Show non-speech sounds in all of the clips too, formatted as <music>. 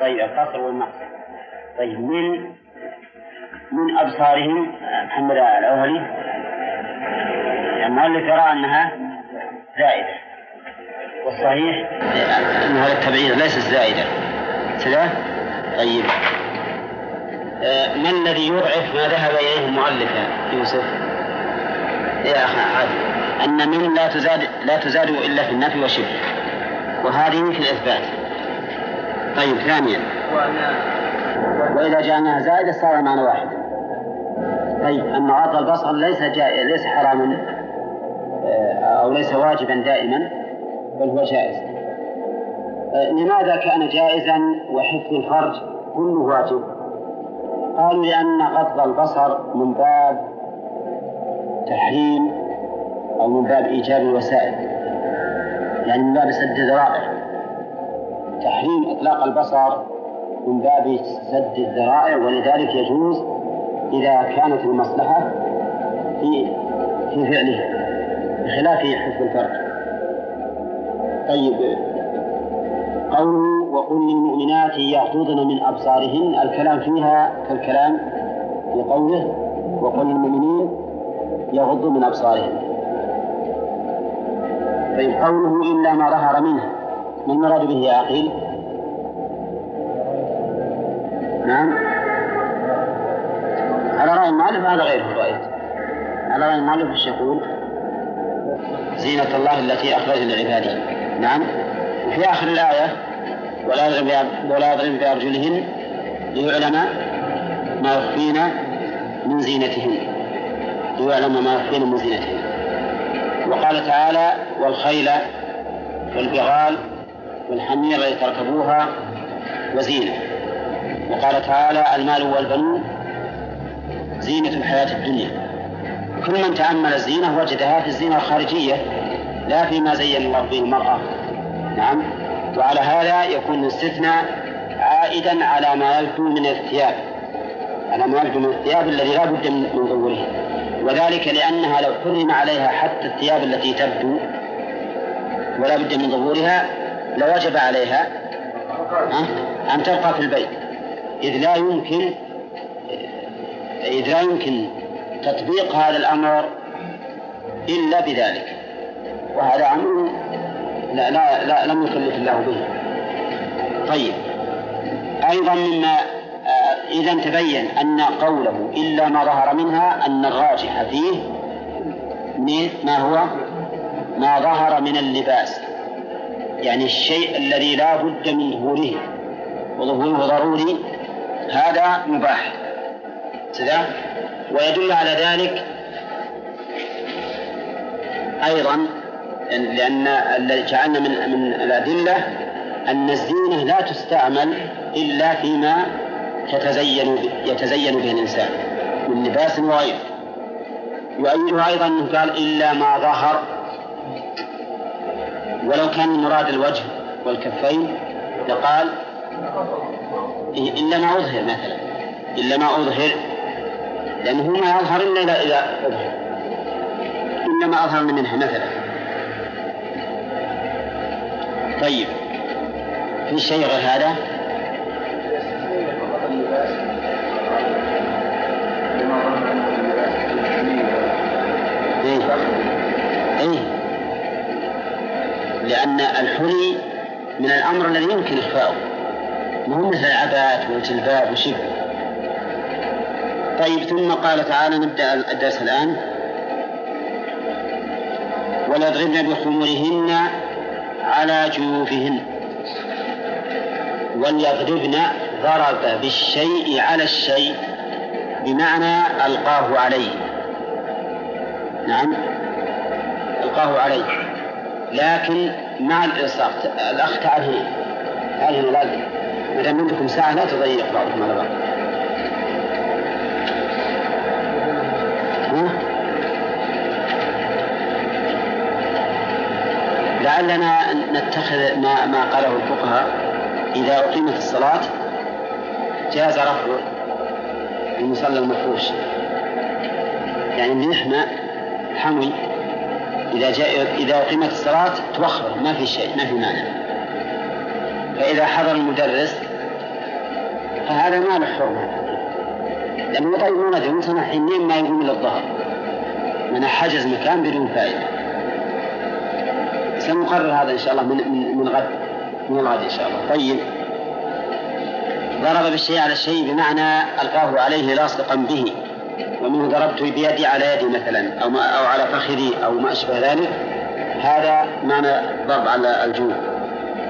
طيب القصر والمقصر. طيب من من أبصارهم محمد الأولي المؤلف يرى أنها زائدة. والصحيح أن هذا ليست زائدة. كذا طيب. آه، ما الذي يضعف ما ذهب إليه المؤلف يوسف؟ يا أخي أن من لا تزاد لا تزاد إلا في النفي وشبه وهذه في الإثبات. طيب ثانيا. وإذا جعلناها زائدة صار معنى واحد. طيب أما غض البصر ليس جائز ليس حراما آه، أو ليس واجبا دائما بل هو جائز. آه، لماذا كان جائزا وحفظ الفرج كله واجب؟ قالوا لأن غض البصر من باب تحريم أو من باب إيجاب الوسائل يعني من باب سد الذرائع تحريم إطلاق البصر من باب سد الذرائع ولذلك يجوز إذا كانت المصلحة في في فعله بخلاف حفظ الفرج طيب. قوله وقل للمؤمنات يغضضن من أبصارهن الكلام فيها كالكلام في قوله وقل للمؤمنين يغضوا من أبصارهم طيب قوله إلا ما ظهر منها. ما المراد به يا أخي؟ نعم. على رأي المؤلف هذا غير رأيت على رأي المؤلف إيش يقول؟ زينة الله التي أخرج لعباده نعم. وفي آخر الآية ولا يضرب ولا يضرب بأرجلهن ليعلم ما يخفين من زينتهن. ليعلم ما يخفين من زينتهن. وقال تعالى والخيل والبغال والحمير تركبوها وزينة. وقال تعالى المال والبنون زينة الحياة الدنيا. كل من تأمل الزينة وجدها في الزينة الخارجية لا فيما زين الله به المرأة. نعم. وعلى هذا يكون الاستثناء عائدا على ما يبدو من الثياب. على ما يبدو من الثياب الذي لا بد من ظهوره. وذلك لأنها لو حرم عليها حتى الثياب التي تبدو ولا بد من ظهورها لوجب عليها أن تبقى في البيت. إذ لا يمكن إذ لا يمكن تطبيق هذا الأمر إلا بذلك. وهذا أمر لا, لا, لا لم يكلف الله به. طيب. أيضا مما إذا تبين أن قوله إلا ما ظهر منها أن الراجح فيه ما هو؟ ما ظهر من اللباس. يعني الشيء الذي لا بد من ظهوره وظهوره ضروري هذا مباح. كذا ويدل على ذلك أيضا لأن الذي جعلنا من من الأدلة أن الزينة لا تستعمل إلا فيما تتزين يتزين به الإنسان من لباس وغيره يؤيده أيضا أنه قال إلا ما ظهر ولو كان المراد الوجه والكفين لقال إلا ما أظهر مثلا إلا ما أظهر لأنه ما يظهر إلا إذا أظهر إلا ما أظهر منها مثلا طيب في شيء غير هذا؟ إيه؟ لأن الحلي من الأمر الذي يمكن إخفاؤه ما هو مثل العبات والجلباب وشبه. طيب ثم قال تعالى نبدأ الدرس الآن. وليضربن بخمرهن على جيوبهن وليضربن ضرب بالشيء على الشيء بمعنى ألقاه عليه. نعم ألقاه عليه. لكن مع الإلصاق الأخ تعال هنا. تعال هنا ما دام عندكم ساعة لا تضيق بعضكم على بعض. لعلنا نتخذ ما ما قاله الفقهاء. إذا أقيمت الصلاة جاز رفع المصلى المفروش. يعني اللحمة حمي إذا جاء إذا أقيمت الصلاة توخر ما في شيء ما في مانع. فإذا حضر المدرس فهذا ما له حرمة لأنه طيب ما ندري. مثلا حينين ما يقوم إلى الظهر. من حجز مكان بدون فائدة. سنقرر هذا إن شاء الله من من, من غد من الغد إن شاء الله. طيب. ضرب بالشيء على الشيء بمعنى ألقاه عليه لاصقا به. ومنه ضربت بيدي على يدي مثلا أو, ما أو على فخذي أو ما أشبه ذلك. هذا معنى ضرب على الجوع.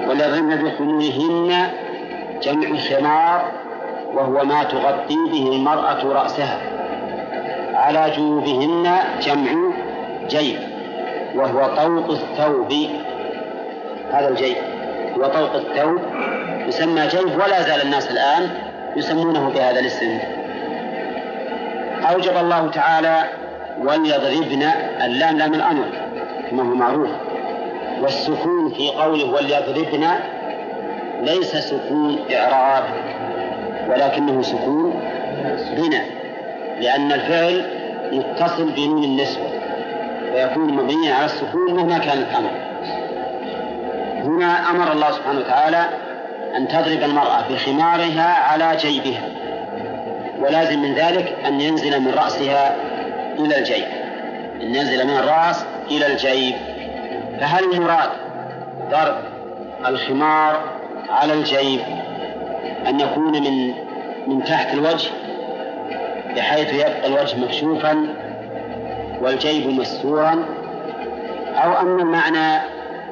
وليضربن بخمورهن جمع خمار وهو ما تغطي به المرأة رأسها. على جيوبهن جمع جيب وهو طوق الثوب. هذا الجيب هو طوق الثوب يسمى جيب ولا زال الناس الآن يسمونه بهذا الاسم. أوجب الله تعالى وليضربن اللام لام الأمر كما هو معروف. والسكون في قوله وليضربن ليس سكون إعراب ولكنه سكون بناء لأن الفعل يتصل بنون النسوة فيكون مبنيا على السكون مهما كان الأمر. هنا أمر الله سبحانه وتعالى أن تضرب المرأة بخمارها على جيبها. ولازم من ذلك أن ينزل من رأسها إلى الجيب. أن ينزل من الرأس إلى الجيب. فهل المراد ضرب الخمار على الجيب أن يكون من من تحت الوجه؟ بحيث يبقى الوجه مكشوفا والجيب مستورا؟ أو أن المعنى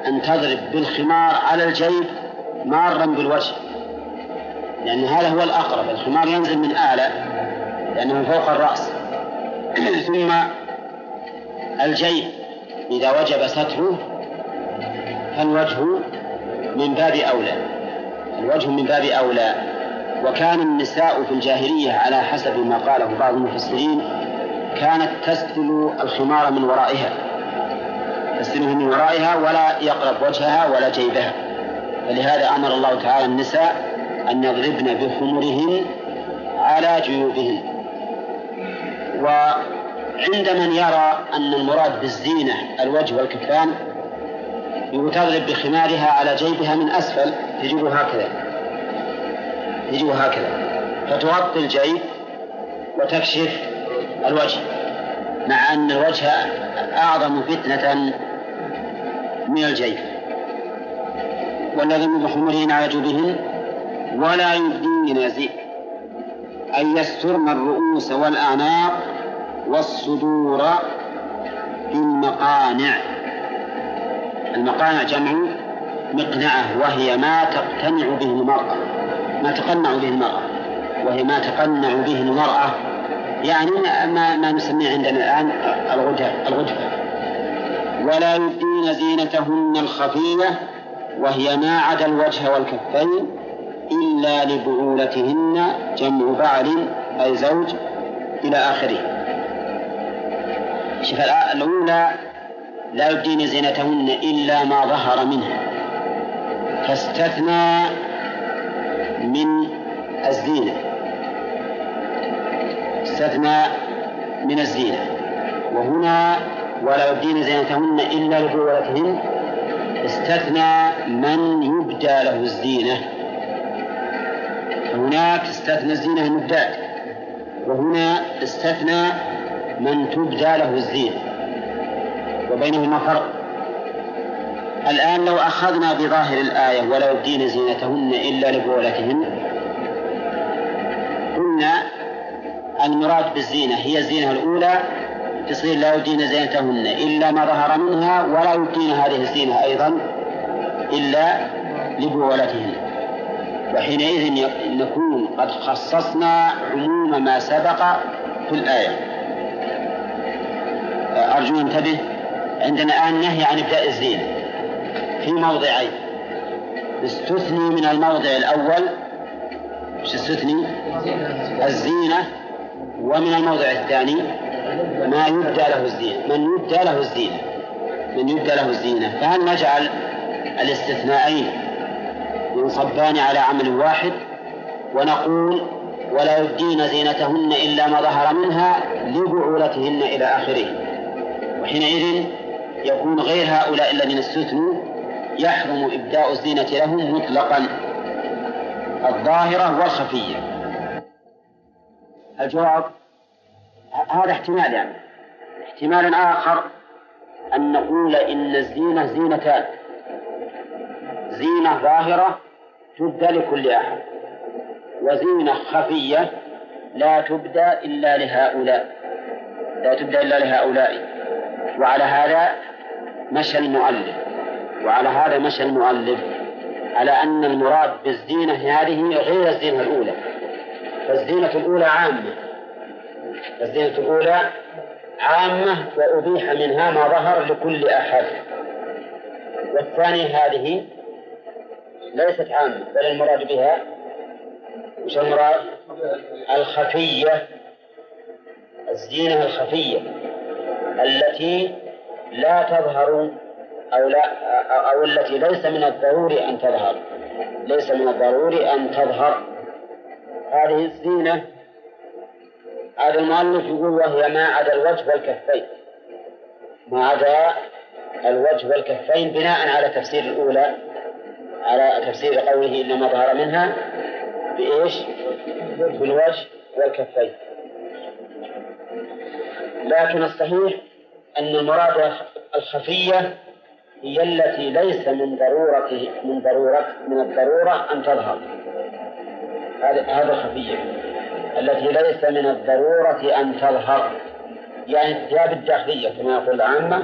أن تضرب بالخمار على الجيب مارا بالوجه؟ لأن هذا هو الأقرب الخمار ينزل من أعلى لأنه فوق الرأس. <clears throat> ثم الجيب إذا وجب ستره فالوجه من باب أولى. الوجه من باب أولى. وكان النساء في الجاهلية على حسب ما قاله بعض المفسرين كانت تسدل الخمار من ورائها. تسدله من ورائها ولا يقرب وجهها ولا جيبها. فلهذا أمر الله تعالى النساء أن يضربن بخمرهن على جيوبهن وعند من يرى أن المراد بالزينة الوجه والكفان تضرب بخمارها على جيبها من أسفل تجيب هكذا. تجيب هكذا. فتغطي الجيب وتكشف الوجه مع أن الوجه أعظم فتنة من الجيب. والذين بخمرهن على جيوبهن ولا يبدين زي أي يسترن الرؤوس والأعناق والصدور في المقانع المقانع جمع مقنعة وهي ما تقتنع به المرأة. ما تقنع به المرأة. وهي ما تقنع به المرأة. يعني ما ما نسميه عندنا الآن الغدة الغدفة ولا يبدين زينتهن الخفية وهي ما عدا الوجه والكفين. إلا لبعولتهن جمع بعل أي زوج إلى آخره. شوف الأولى لا يبدين زينتهن إلا ما ظهر منها. فاستثنى من الزينة. استثنى من الزينة. وهنا ولا يبدين زينتهن إلا لبعولتهن استثنى من يبدى له الزينة. هناك استثنى الزينة المبداة وهنا استثنى من تبدى له الزينة وبينهما فرق. الآن لو أخذنا بظاهر الآية ولا يبدين زينتهن إلا لبولتهن قلنا المراد بالزينة هي الزينة الأولى تصير لا يبدين زينتهن إلا ما ظهر منها ولا يبدين هذه الزينة أيضا إلا لبولتهن وحينئذ نكون قد خصصنا عموم ما سبق في الآية. أرجو انتبه. عندنا الآن نهي عن إبداء الزينة في موضعين. استثني من الموضع الأول. مش استثني؟ الزينة. ومن الموضع الثاني ما يبدى له الزينة من يبدى له الزينة من يبدى له الزينة. فهل نجعل الاستثناءين ينصبان على عمل واحد ونقول ولا يبدين زينتهن إلا ما ظهر منها لبعولتهن إلى آخره. وحينئذ يكون غير هؤلاء الذين استثنوا يحرم إبداء الزينة لهم مطلقا. الظاهرة والخفية. الجواب هذا احتمال يعني. احتمال آخر أن نقول إن الزينة زينتان. زينة ظاهرة تبدى لكل أحد. وزينة خفية لا تبدى إلا لهؤلاء. لا تبدى إلا لهؤلاء. وعلى هذا مشى المؤلف. وعلى هذا مشى المؤلف على أن المراد بالزينة هذه غير الزينة الأولى. فالزينة الأولى عامة. الزينة الأولى عامة وأبيح منها ما ظهر لكل أحد. والثانية هذه ليست عامة بل المراد بها وش المراد؟ الخفية الزينة الخفية التي لا تظهر أو لا أو التي ليس من الضروري أن تظهر. ليس من الضروري أن تظهر. هذه الزينة هذا المؤلف يقول وهي ما عدا الوجه والكفين. ما عدا الوجه والكفين بناء على تفسير الأولى. تفسير قوله إنما ظهر منها بإيش؟ بالوجه والكفين. لكن الصحيح أن المراد الخفية هي التي ليس من ضرورة من ضرورة من الضرورة أن تظهر. هذا الخفية التي ليس من الضرورة أن تظهر. يعني الثياب الداخلية كما يقول العامة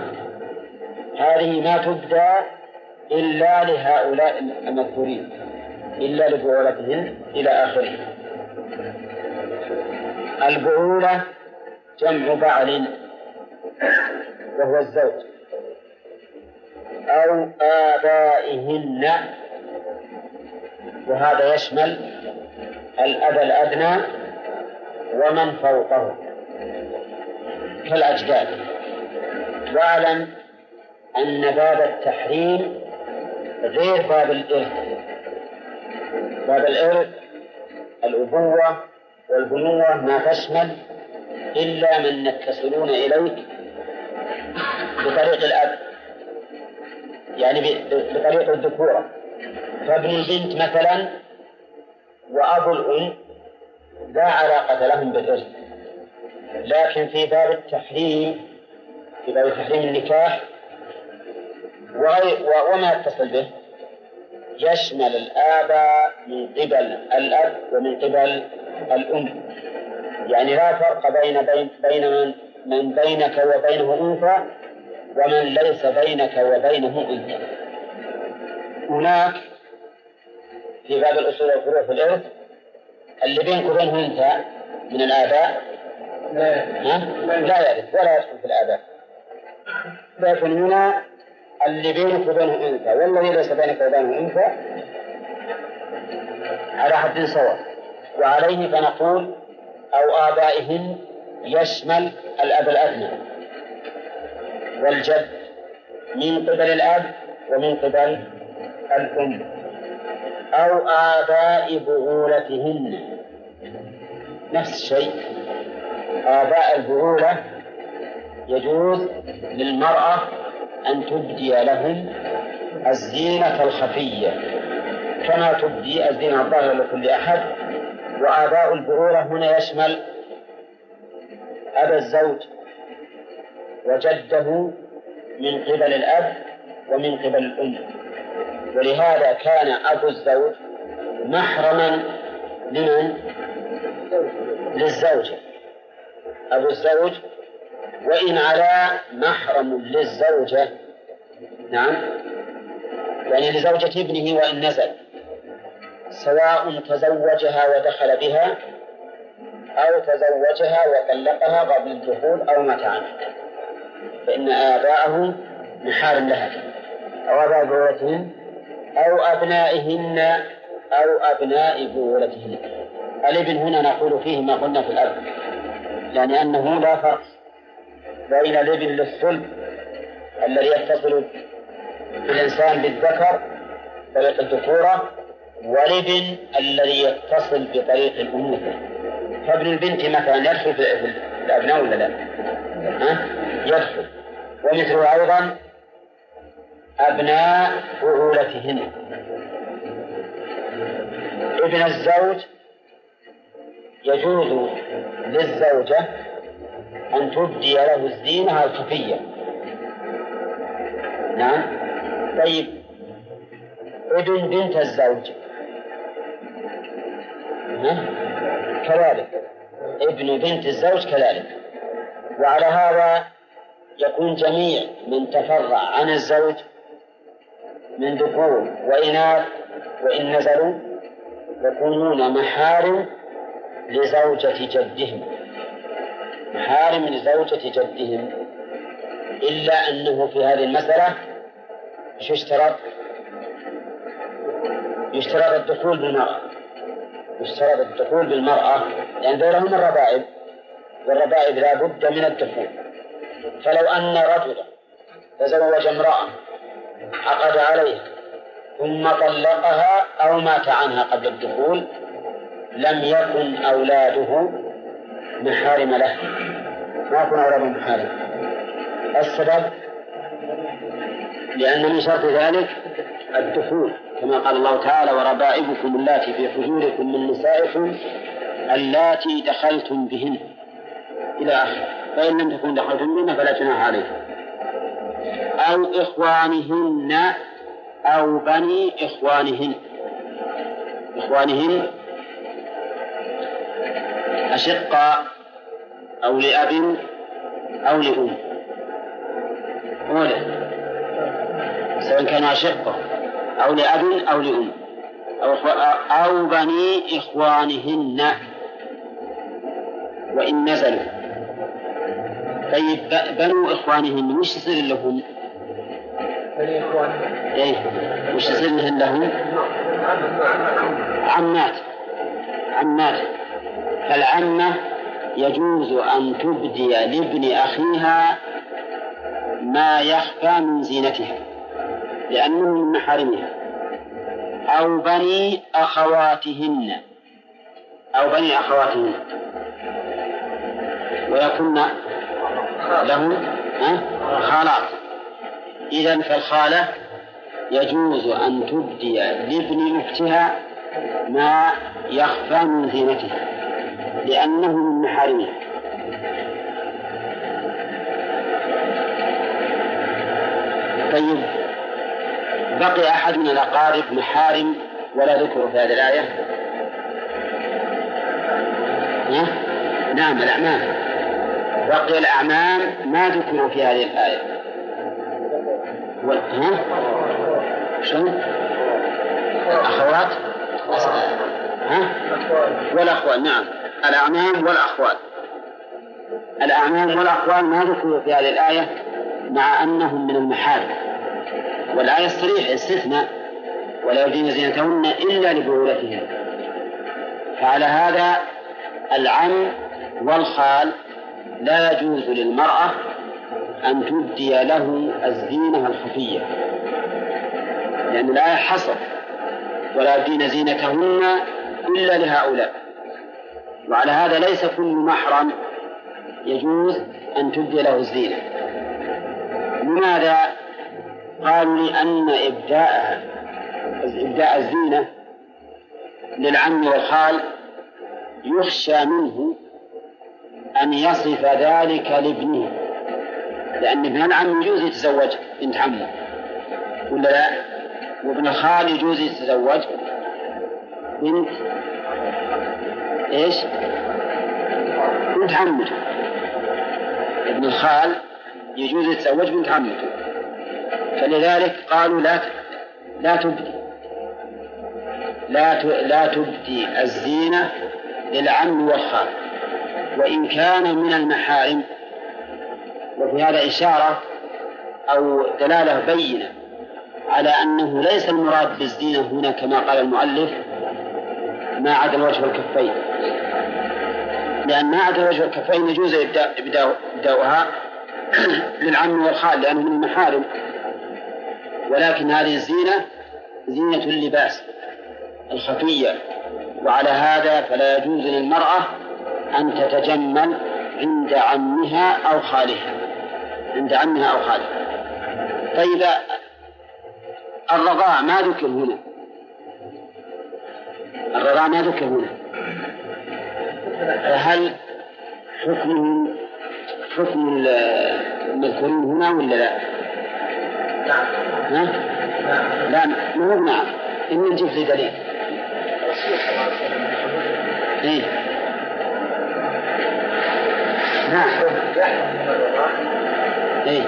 هذه ما تبدى إلا لهؤلاء المذكورين إلا لبعولتهم إلى آخره البعولة جمع بعل وهو الزوج أو آبائهن وهذا يشمل الأب الأدنى ومن فوقه كالأجداد. واعلم أن باب التحريم غير باب الإرث. باب الإرث الأبوة والبنوة ما تشمل إلا من يتصلون إليك بطريق الأب يعني بطريق الذكورة. فابن البنت مثلا وأبو الأم لا علاقة لهم بالإرث. لكن في باب التحريم في باب تحريم النكاح وما يتصل به؟ يشمل الآباء من قبل الأب ومن قبل الأم. يعني لا فرق بين بين بين من, من بينك وبينه أنثى ومن ليس بينك وبينه أنثى. هناك في باب الأصول والفروع في الإرث اللي بينك وبينه أنثى من الآباء. لا يرث ولا يدخل في الآباء. لكن هنا اللي بينك وبينه أنثى والذي ليس بينك وبينه أنثى على حد سواء وعليه فنقول أو آبائهن يشمل الأب الأدنى والجد من قبل الأب ومن قبل الأم أو آباء بعولتهن نفس الشيء. آباء البعولة يجوز للمرأة أن تبدي لهم الزينة الخفية. كما تبدي الزينة الظاهرة لكل أحد وآباء البعولة هنا يشمل أبا الزوج وجده من قبل الأب ومن قبل الأم. ولهذا كان أبو الزوج محرما لمن؟ للزوجة أبو الزوج وإن علا محرم للزوجة نعم يعني لزوجة ابنه وإن نزل سواء تزوجها ودخل بها أو تزوجها وطلقها قبل الدخول أو متى فإن آباءه محارم لها. أو آباء بولتهن أو أبنائهن أو أبناء بولتهن. الابن هنا نقول فيه ما قلنا في الأب يعني أنه لا فرق. بين الابن للصلب الذي يتصل بالإنسان بالذكر طريق الذكورة والابن الذي يتصل بطريق الأنوثة فابن البنت مثلا يدخل في الأبناء ولا لا؟ ها؟ يدخل ومثله أيضا أبناء بعولتهن ابن الزوج يجوز للزوجة أن تبدي له الزينة الخفية نعم. طيب. ابن بنت الزوج. كذلك. ابن بنت الزوج كذلك. وعلى هذا يكون جميع من تفرع عن الزوج من ذكور وإناث وإن نزلوا يكونون محارم لزوجة جدهم. محارم لزوجة جدهم إلا أنه في هذه المسألة شو اشترط؟ يشترط الدخول بالمرأة يشترط الدخول بالمرأة لأن ذولا هم الربائب والربائب لا بد من الدخول فلو أن رجلا تزوج امرأة عقد عليها ثم طلقها أو مات عنها قبل الدخول لم يكن أولاده محارم له. ما يكون أولاده محارم السبب؟ لأن من شرط ذلك الدخول كما قال الله تعالى وربائبكم اللاتي في حجوركم من نسائكم اللاتي دخلتم بهن. إلى آخره فإن لم تكن دخلتم بهن فلا جناح عليكم. أو إخوانهن أو بني إخوانهن. إخوانهن أشقاء. أو لأب أو لأم. أولا سواء كانوا أشقة أو لأب أو لأم. أو, أو بني إخوانهن. وإن نزلوا. طيب بنو إخوانهن وش يصير لهم؟ بني إخوانهن. إيه. وش يصير لهم؟ عمات. عمات. فالعمة يجوز أن تبدي لابن أخيها ما يخفى من زينتها لأنه من محارمها أو بني أخواتهن أو بني أخواتهن. ويكن له خالات. إذا فالخالة يجوز أن تبدي لابن أختها ما يخفى من زينتها. لأنه من محارمها طيب بقي أحد من الأقارب محارم ولا ذكر في هذه الآية؟ نعم الأعمام بقي الأعمام ما ذكروا في هذه الآية و... ها؟ شو؟ أخوات؟ ها؟ والأخوال نعم الأعمام والأخوال. الأعمام والأخوال ما ذكروا في هذه الآية مع أنهم من المحارم. والآية الصريحة استثناء ولا يبدين زينتهن إلا لبعولتهن. فعلى هذا العم والخال لا يجوز للمرأة أن تبدي له الزينة الخفية. لأن الآية حصر. ولا يبدين زينتهن إلا لهؤلاء. وعلى هذا ليس كل محرم يجوز أن تبدي له الزينة لماذا؟ قالوا لأن إبداء إبداء الزينة للعم والخال يخشى منه أن يصف ذلك لابنه لأن ابن العم يجوز يتزوج بنت عمه ولا لا؟ وابن الخال يجوز يتزوج بنت إيش؟ بنت عمته ابن الخال يجوز يتزوج بنت عمته فلذلك قالوا لا لا تبدي. لا لا تبدي الزينة للعم والخال. وإن كان من المحارم وفي هذا إشارة أو دلالة بينة على أنه ليس المراد بالزينة هنا كما قال المؤلف ما عدا الوجه والكفين. لأن ما عدا الوجه والكفين يجوز إبداؤها <clears throat> للعم والخال لأنه من المحارم. ولكن هذه الزينة زينة اللباس الخفية. وعلى هذا فلا يجوز للمرأة أن تتجمل عند عمها أو خالها. عند عمها أو خالها. طيب الرضاع ما ذكر هنا. الرضاع ما ذكر هنا فهل حكمهم حكم المذكورين هنا ولا لا؟ نعم. ها؟ نعم. لا ما هو نعم. إن نجيب لي دليل إيه. نعم. إيه.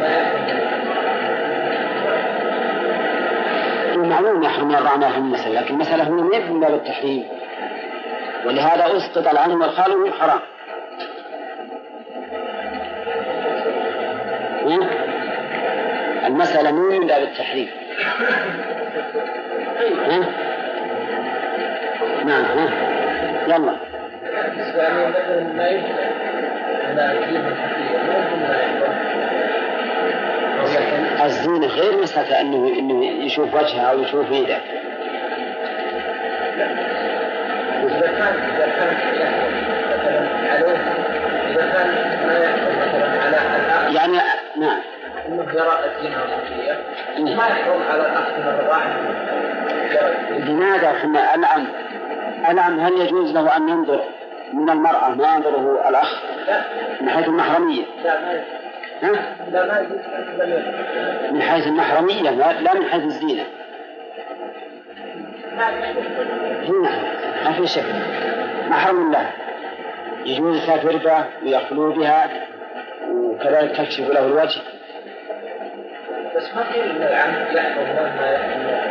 معلوم الرعناء في المسألة لكن المسألة هنا ما من باب التحريم. ولهذا أسقط العلم والخال من حرام. المسألة مو من باب التحريم؟ نعم يلا. يعني مثلا ما يشبه الزينة غير مسألة أنه أنه يشوف وجهها أو يشوف يده. إذا كان إذا كان مثلا عليه إذا كان ما يحصل مثلا على يعني نعم. أنه يرى الزنا الصوفية ما يحرم على الأخ من الرضاعة لماذا؟ حنا العم العم هل يجوز له أن ينظر من المرأة ما ينظره الأخ من حيث المحرمية؟ لا ما ها؟ لا ما يجوز من حيث المحرمية لا من حيث الزينة. هنا. ما في شك. محرم له يجوز يسافر بها ويخلو بها وكذلك تكشف له الوجه. بس ما قيل ان العم يحرم ما يحرم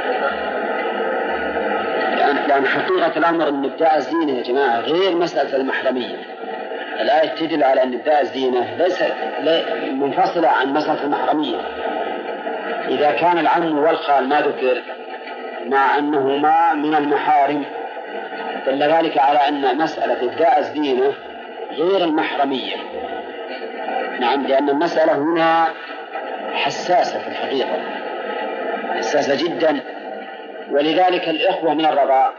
لأن, لأن حقيقة الأمر أن إبداء الزينة يا جماعة غير مسألة المحرمية. الآية تدل على أن إبداء الزينة ليس منفصلة عن مسألة المحرمية. إذا كان العم والخال ما ذكر مع أنهما من المحارم دل ذلك على أن مسألة إبداء الزينة غير المحرمية. نعم لأن المسألة هنا حساسة في الحقيقة. حساسة جدا. ولذلك الإخوة من الرضاع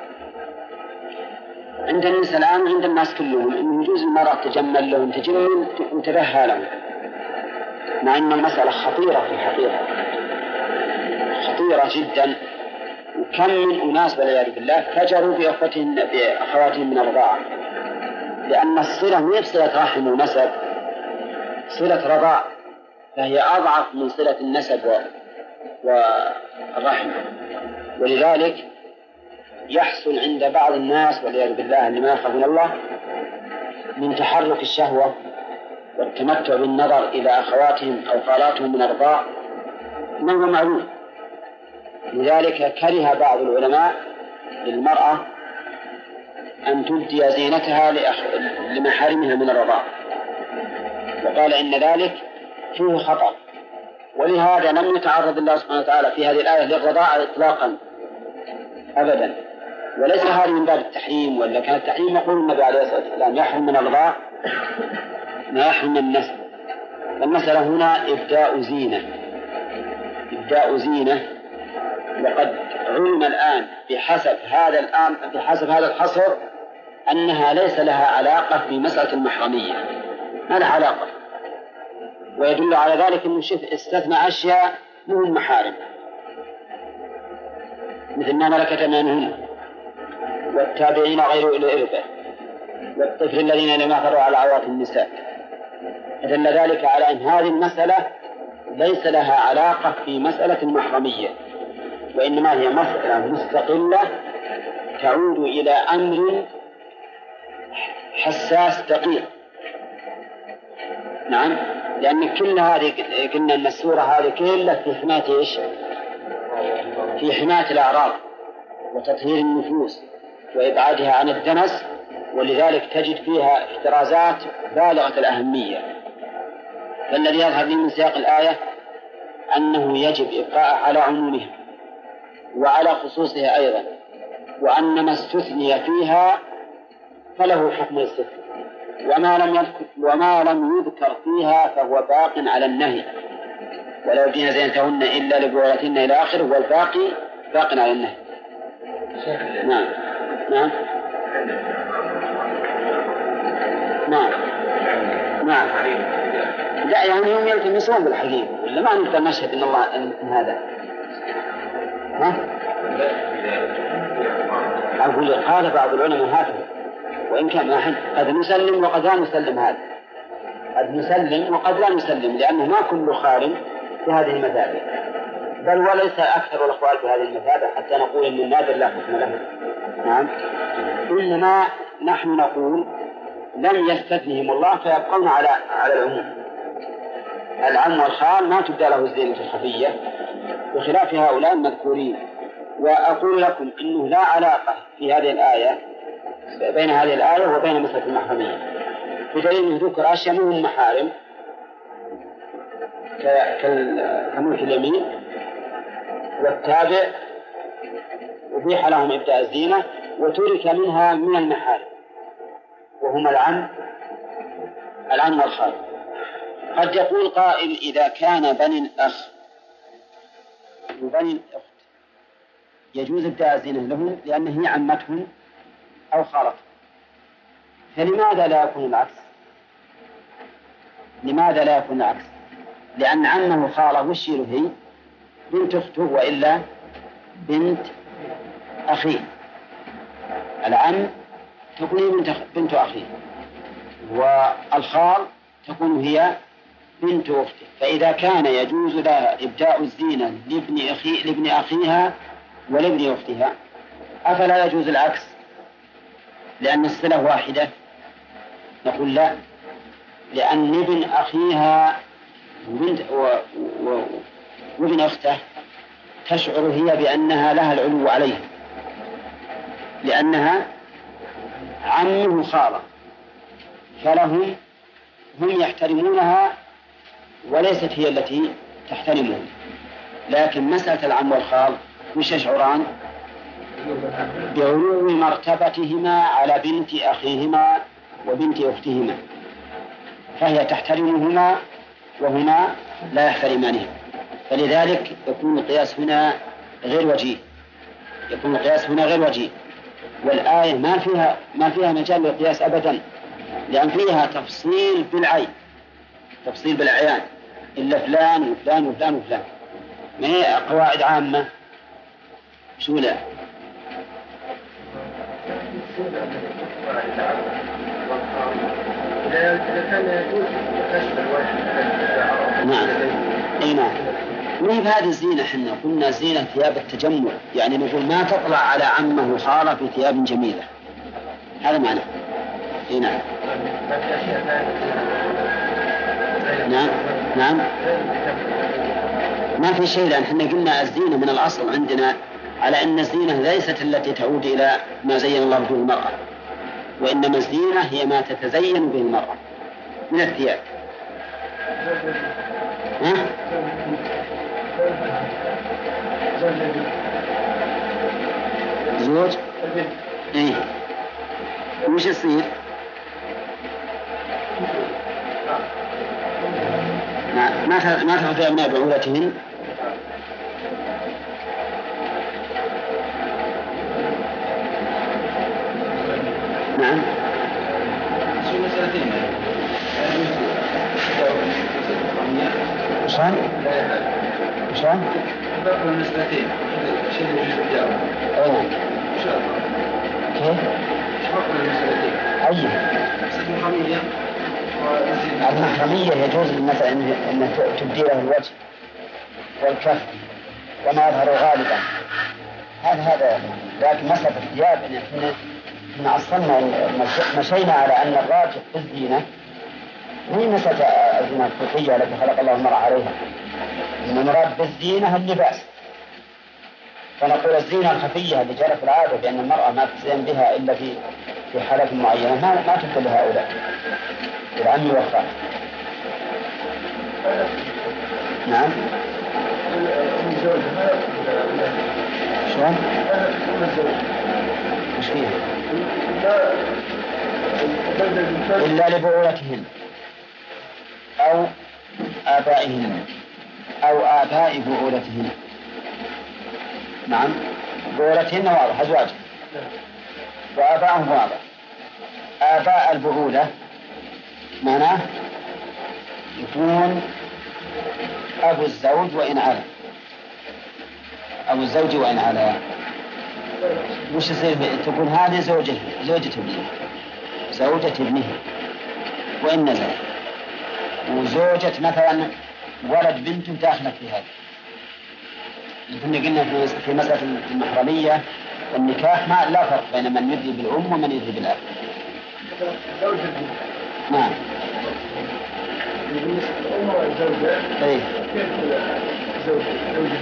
عند الناس الآن وعند الناس كلهم. أنه يجوز المرأة تجمل لهم تجمل وتبهى لهم. مع أن المسألة خطيرة في الحقيقة. خطيرة جدا. وكم من أناس والعياذ بالله فجروا بأخوتهم بأخواتهم من الرضاعة. لأن الصلة ما صلة رحم ونسب. صلة رضاع. فهي أضعف من صلة النسب والرحم. ولذلك يحصل عند بعض الناس والعياذ بالله اللي ما يخافون الله من تحرك الشهوة والتمتع بالنظر إلى أخواتهم أو خالاتهم من الرضاع ما هو معلوم. لذلك كره بعض العلماء للمرأة أن تبدي زينتها لأخ... لمحارمها من الرضاع وقال إن ذلك فيه خطر ولهذا لم يتعرض الله سبحانه وتعالى في هذه الآية للرضاعة إطلاقا أبدا. وليس هذا من باب التحريم ولا كان التحريم يقول النبي عليه الصلاة والسلام يحرم من الرضاع ما يحرم من النسل المسألة هنا إبداء زينة. إبداء زينة. وقد علم الآن بحسب هذا الآن بحسب هذا الحصر أنها ليس لها علاقة بمسألة المحرمية. ما لها علاقة؟ ويدل على ذلك أنه شف استثنى أشياء مو محارم. مثل ما ملكت أيمانهن والتابعين غير أولي الإربة والطفل الذين لم يحضروا على عورات النساء. فدل ذلك على أن هذه المسألة ليس لها علاقة في مسألة المحرمية وإنما هي مسألة مستقلة تعود إلى أمر حساس دقيق. نعم لأن كل هذه قلنا أن السورة هذه كلها في حماية إيش؟ في حماية الأعراض وتطهير النفوس. وإبعادها عن الدنس ولذلك تجد فيها احترازات بالغة الأهمية. فالذي يظهر لي من سياق الآية أنه يجب إبقاء على عمومها وعلى خصوصها أيضا وأن ما استثني فيها فله حكم الاستثناء وما لم يذكر وما لم يذكر فيها فهو باق على النهي. ولا يبدين زينتهن إلا لبعولتهن إلى آخره والباقي باق على النهي. نعم. نعم. نعم. نعم. لا يعني هم يلتمسون بالحقيقة ولا ما نقدر نشهد إن الله إن هذا. ها؟ أقول قال بعض العلماء هكذا وإن كان قد نسلم وقد لا نسلم هذا. قد نسلم وقد لا نسلم لأنه ما كل خال في هذه المثابة. بل وليس أكثر الأخوال في هذه المثابة حتى نقول إن النادر لا حكم له. نعم. إنما نحن نقول لم يستثنهم الله فيبقون على على العموم. العم والخال ما تبدأ له الزينة الخفية. بخلاف هؤلاء المذكورين. وأقول لكم أنه لا علاقة في هذه الآية بين هذه الآية وبين مسألة المحرمية. بدليل أنه ذكر أشياء منهم محارم. كملك اليمين. والتابع أبيح لهم إبداء الزينة وترك منها من المحارم وهما العم العم والخال قد يقول قائل إذا كان بني الأخ وبني الأخت يجوز إبداء الزينة لهم لأن هي عمتهم أو خالتهم فلماذا لا يكون العكس؟ لماذا لا يكون العكس؟ لأن عمه خاله وش هي؟ بنت أخته وإلا بنت أخيه العم تكون بنت بنت أخيه والخال تكون هي بنت أخته. فإذا كان يجوز لها إبداء الزينة لابن أخي لابن أخيها ولابن أختها أفلا يجوز العكس؟ لأن الصلة واحدة. نقول لا. لأن ابن أخيها وبنت و... و... وابن أخته تشعر هي بأنها لها العلو عليها لأنها عمه خالة فلهم هم يحترمونها وليست هي التي تحترمهم لكن مسألة العم والخال وش يشعران؟ بعلو مرتبتهما على بنت أخيهما وبنت أختهما فهي تحترمهما وهما لا يحترمانها فلذلك يكون القياس هنا غير وجيه. يكون القياس هنا غير وجيه. والآية ما فيها ما فيها مجال للقياس أبدا لأن فيها تفصيل بالعين تفصيل بالأعيان إلا فلان وفلان وفلان وفلان. ما هي قواعد عامة؟ شو لا؟ نعم اي نعم. ما هي بهذه الزينة إحنا قلنا زينة ثياب التجمل يعني نقول ما تطلع على عمه خالة في ثياب جميلة. هذا معنى. اي نعم. نعم. نعم. ما في شيء لأن إحنا قلنا الزينة من الأصل عندنا على أن الزينة ليست التي تعود إلى ما زين الله به المرأة. وإنما الزينة هي ما تتزين به المرأة من الثياب. ها؟ زوج؟ إيه وش يصير؟ ما ما ما تأخذ أبناء بعولتهن نعم مسألتين شلون؟ شيء يجوز أوه. كيف؟ المحرمية المحرمية يجوز مثلا أن تبدي له الوجه والكف وما يظهر غالبا. هذا هذا لكن مسألة الثياب. إحنا إحنا اصلنا مشينا على أن الراجح في الزينة. مو مسألة الزينة الخلقية التي خلق الله المرأة عليها. إن المراد بالزينة اللباس فنقول الزينة الخفية اللي جرت العادة بأن المرأة ما تزين بها إلا في في حالات معينة. ما ما تبدل لهؤلاء العم والخال. نعم. شلون؟ مش فيها؟ إلا لبعولتهن أو آبائهن. أو آباء بعولتهن نعم. بعولتهن واضح أزواج. وآباءهم واضح. آباء البعولة معناه يكون أبو الزوج وإن علا. أبو الزوج وإن علا. وش يصير تقول هذه زوجة زوجة ابنه زوجة ابنه وإن نزل وزوجة مثلا ولد بنته داخلة في هذا. كنا قلنا في مسألة المحرمية والنكاح ما لا فرق بين من يدري بالأم ومن يدري بالأب. نعم. زوجة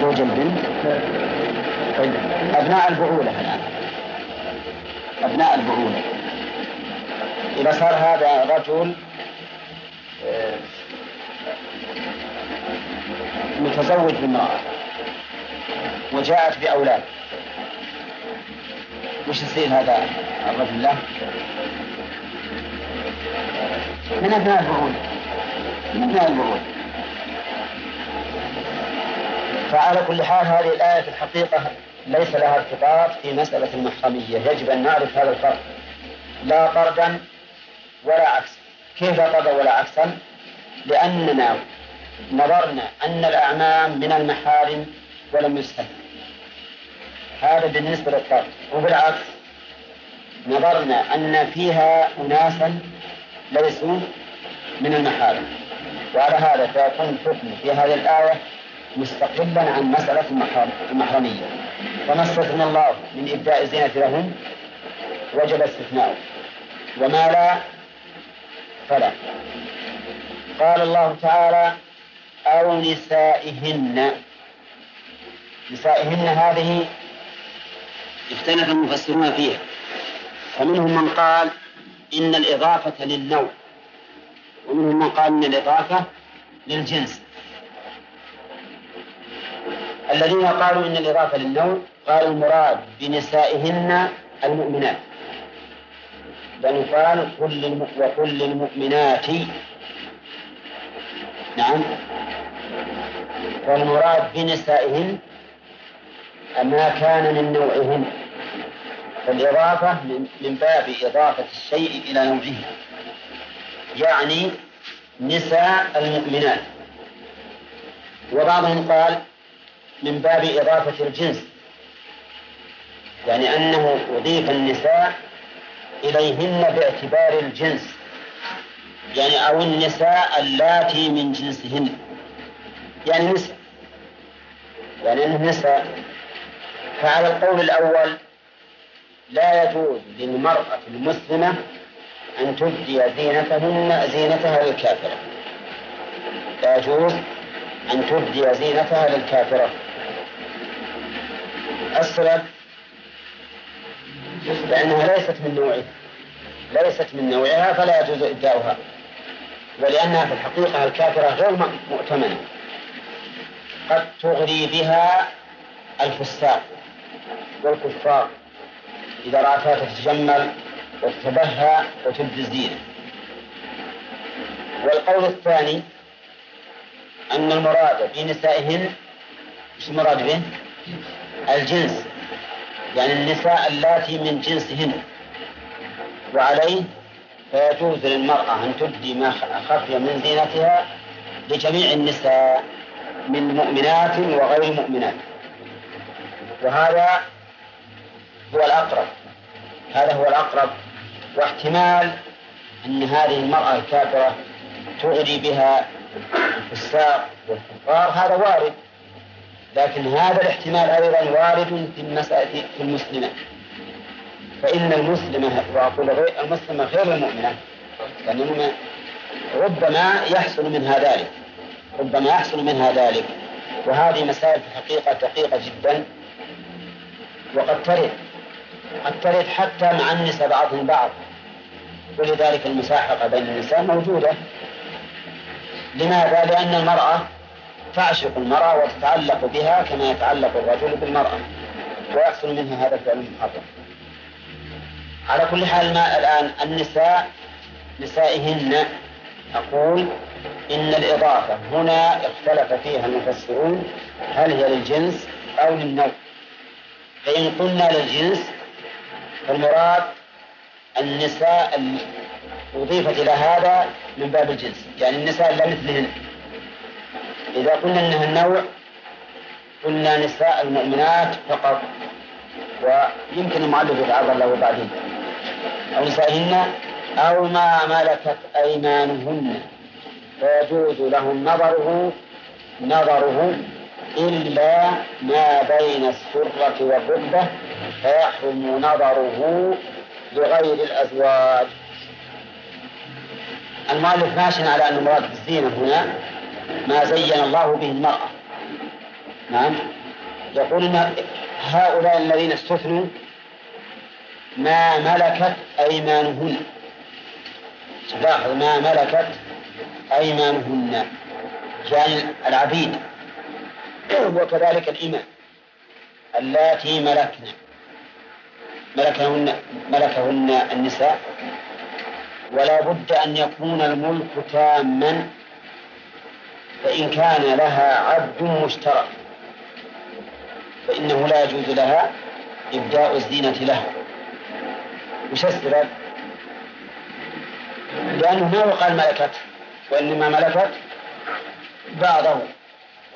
زوج البنت. طيب. أبناء البعولة الآن. أبناء البعولة. إذا صار هذا رجل آه، متزوج بامرأة وجاءت بأولاد. وش يصير هذا الرجل له؟ من أبناء البعول من أبناء البعول فعلى كل حال هذه الآية في الحقيقة ليس لها ارتباط في مسألة المحرمية. يجب أن نعرف هذا الفرق. لا طردا ولا عكسا كيف طردا ولا عكسا؟ لأننا نظرنا أن الأعمام من المحارم ولم يستثن هذا بالنسبة للطرد وبالعكس نظرنا أن فيها أناسا ليسوا من المحارم. وعلى هذا فيكون الحكم في هذه الآية مستقلا عن مسألة المحرمية. فما استثنى الله من إبداء الزينة لهم؟ وجب استثناؤه. وما لا فلا قال الله تعالى أو نسائهن. نسائهن هذه اختلف المفسرون فيها. فمنهم من قال إن الإضافة للنوع. ومنهم من قال إن الإضافة للجنس. الذين قالوا إن الإضافة للنوع قالوا المراد بنسائهن المؤمنات. بل قال كل وكل للمؤمنات نعم. والمراد بنسائهن ما كان من نوعهن فالإضافة من باب إضافة الشيء إلى نوعه. يعني نساء المؤمنات. وبعضهم قال من باب إضافة الجنس. يعني أنه أضيف النساء إليهن باعتبار الجنس. يعني أو النساء اللاتي من جنسهن. يعني نساء. يعني أنه نساء فعلى القول الأول لا يجوز للمرأة المسلمة أن تبدي زينتهن زينتها للكافرة. لا يجوز أن تبدي زينتها للكافرة. السبب لأنها ليست من نوعها ليست من نوعها فلا يجوز إبداؤها. ولأنها في الحقيقة الكافرة غير مؤتمنة. قد تغري بها الفساق والكفار إذا رأتها تتجمل وتتبهى وتبدي الزينة. والقول الثاني أن المراد بنسائهن إيش المراد به؟ الجنس. يعني النساء اللاتي من جنسهن. وعليه فيجوز للمرأة أن تبدي ما خفي من زينتها لجميع النساء من مؤمنات وغير مؤمنات. وهذا هو الأقرب. هذا هو الأقرب. واحتمال أن هذه المرأة الكافرة تغري بها الفساق والكفار. هذا وارد. لكن هذا الاحتمال أيضا وارد في المسألة في المسلمة. فإن المسلمة وأقول غير المسلمة غير المؤمنة لأنه ربما يحصل منها ذلك ربما يحصل منها ذلك. وهذه مسائل في الحقيقة دقيقة جدا. وقد ترد قد ترد حتى مع النساء بعضهم بعض. ولذلك المساحقة بين النساء موجودة. لماذا؟ لأن المرأة تعشق المرأة وتتعلق بها كما يتعلق الرجل بالمرأة. ويحصل منها هذا الفعل المحرم. على كل حال ما الآن النساء نسائهن أقول إن الإضافة هنا اختلف فيها المفسرون هل هي للجنس أو للنوع. فإن قلنا للجنس فالمراد النساء أضيفت إلى هذا من باب الجنس. يعني النساء لا مثلهن. إذا قلنا أنها النوع قلنا نساء المؤمنات فقط ويمكن المؤلف يتعرض له بعدين. أو نسائهن أو ما ملكت أيمانهن. فيجوز لهم نظره نظره إلا ما بين السرة والركبة. فيحرم نظره لغير الأزواج. المؤلف ماشي على أن المراد بالزينة هنا. ما زين الله به المرأة نعم. يقول إن هؤلاء الذين استثنوا ما ملكت أيمانهن. لاحظ ما ملكت أيمانهن. يعني العبيد. وكذلك الإماء اللاتي ملكن. ملكهن ملكهن النساء. ولا بد أن يكون الملك تاما فإن كان لها عبد مشترك فإنه لا يجوز لها إبداء الزينة له. وش السبب؟ لأنه ما يقال ملكت وإنما ملكت بعضه.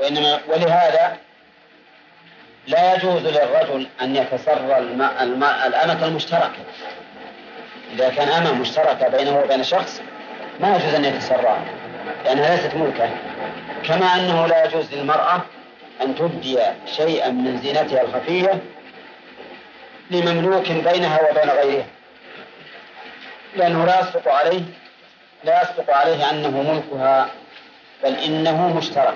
وإنما ولهذا لا يجوز للرجل أن يتسرى الماء الماء الأمة المشتركة. إذا كان أمة مشتركة بينه وبين شخص ما يجوز أن يتسرى لأنها ليست ملكة. كما أنه لا يجوز للمرأة أن تبدي شيئا من زينتها الخفية لمملوك بينها وبين غيرها. لأنه لا يصدق عليه لا يصدق عليه أنه ملكها بل إنه مشترك.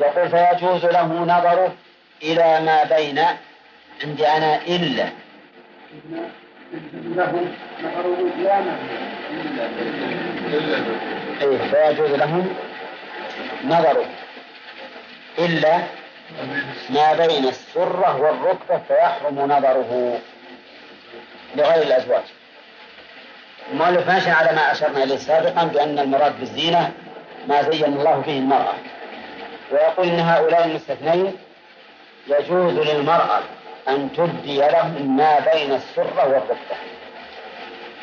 يقول فيجوز له نظره إلى ما بين عندي أنا إلا. له نظره إلى ما أي فيجوز لهم نظره إلا ما بين السرة والركبة فيحرم نظره لغير الأزواج. المؤلف ماشي على ما أشرنا إليه سابقا بأن المراد بالزينة ما زين الله به المرأة. ويقول إن هؤلاء المستثنين يجوز للمرأة أن تبدي لهم ما بين السرة والركبة.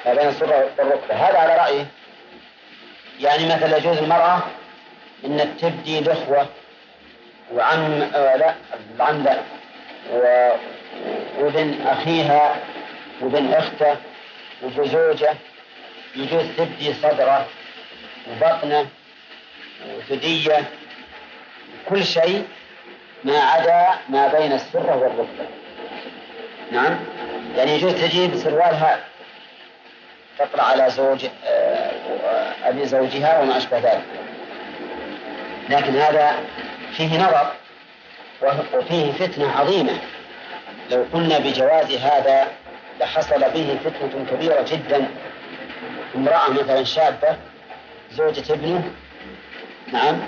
ما بين السرة والركبة. هذا على رأيه. يعني مثلا يجوز المرأة أن تبدي الإخوة وعم آه لا العم لا. وابن أخيها وابن أخته وبزوجة يجوز تبدي صدرة وبطنة وثدية. كل شيء ما عدا ما بين السرة والركبة. نعم؟ يعني يجوز تجيب سروال هذا تطلع على زوج آه، أبي زوجها وما أشبه ذلك. لكن هذا فيه نظر وفيه فتنة عظيمة. لو قلنا بجواز هذا لحصل به فتنة كبيرة جدا. امرأة مثلا شابة زوجة ابنه نعم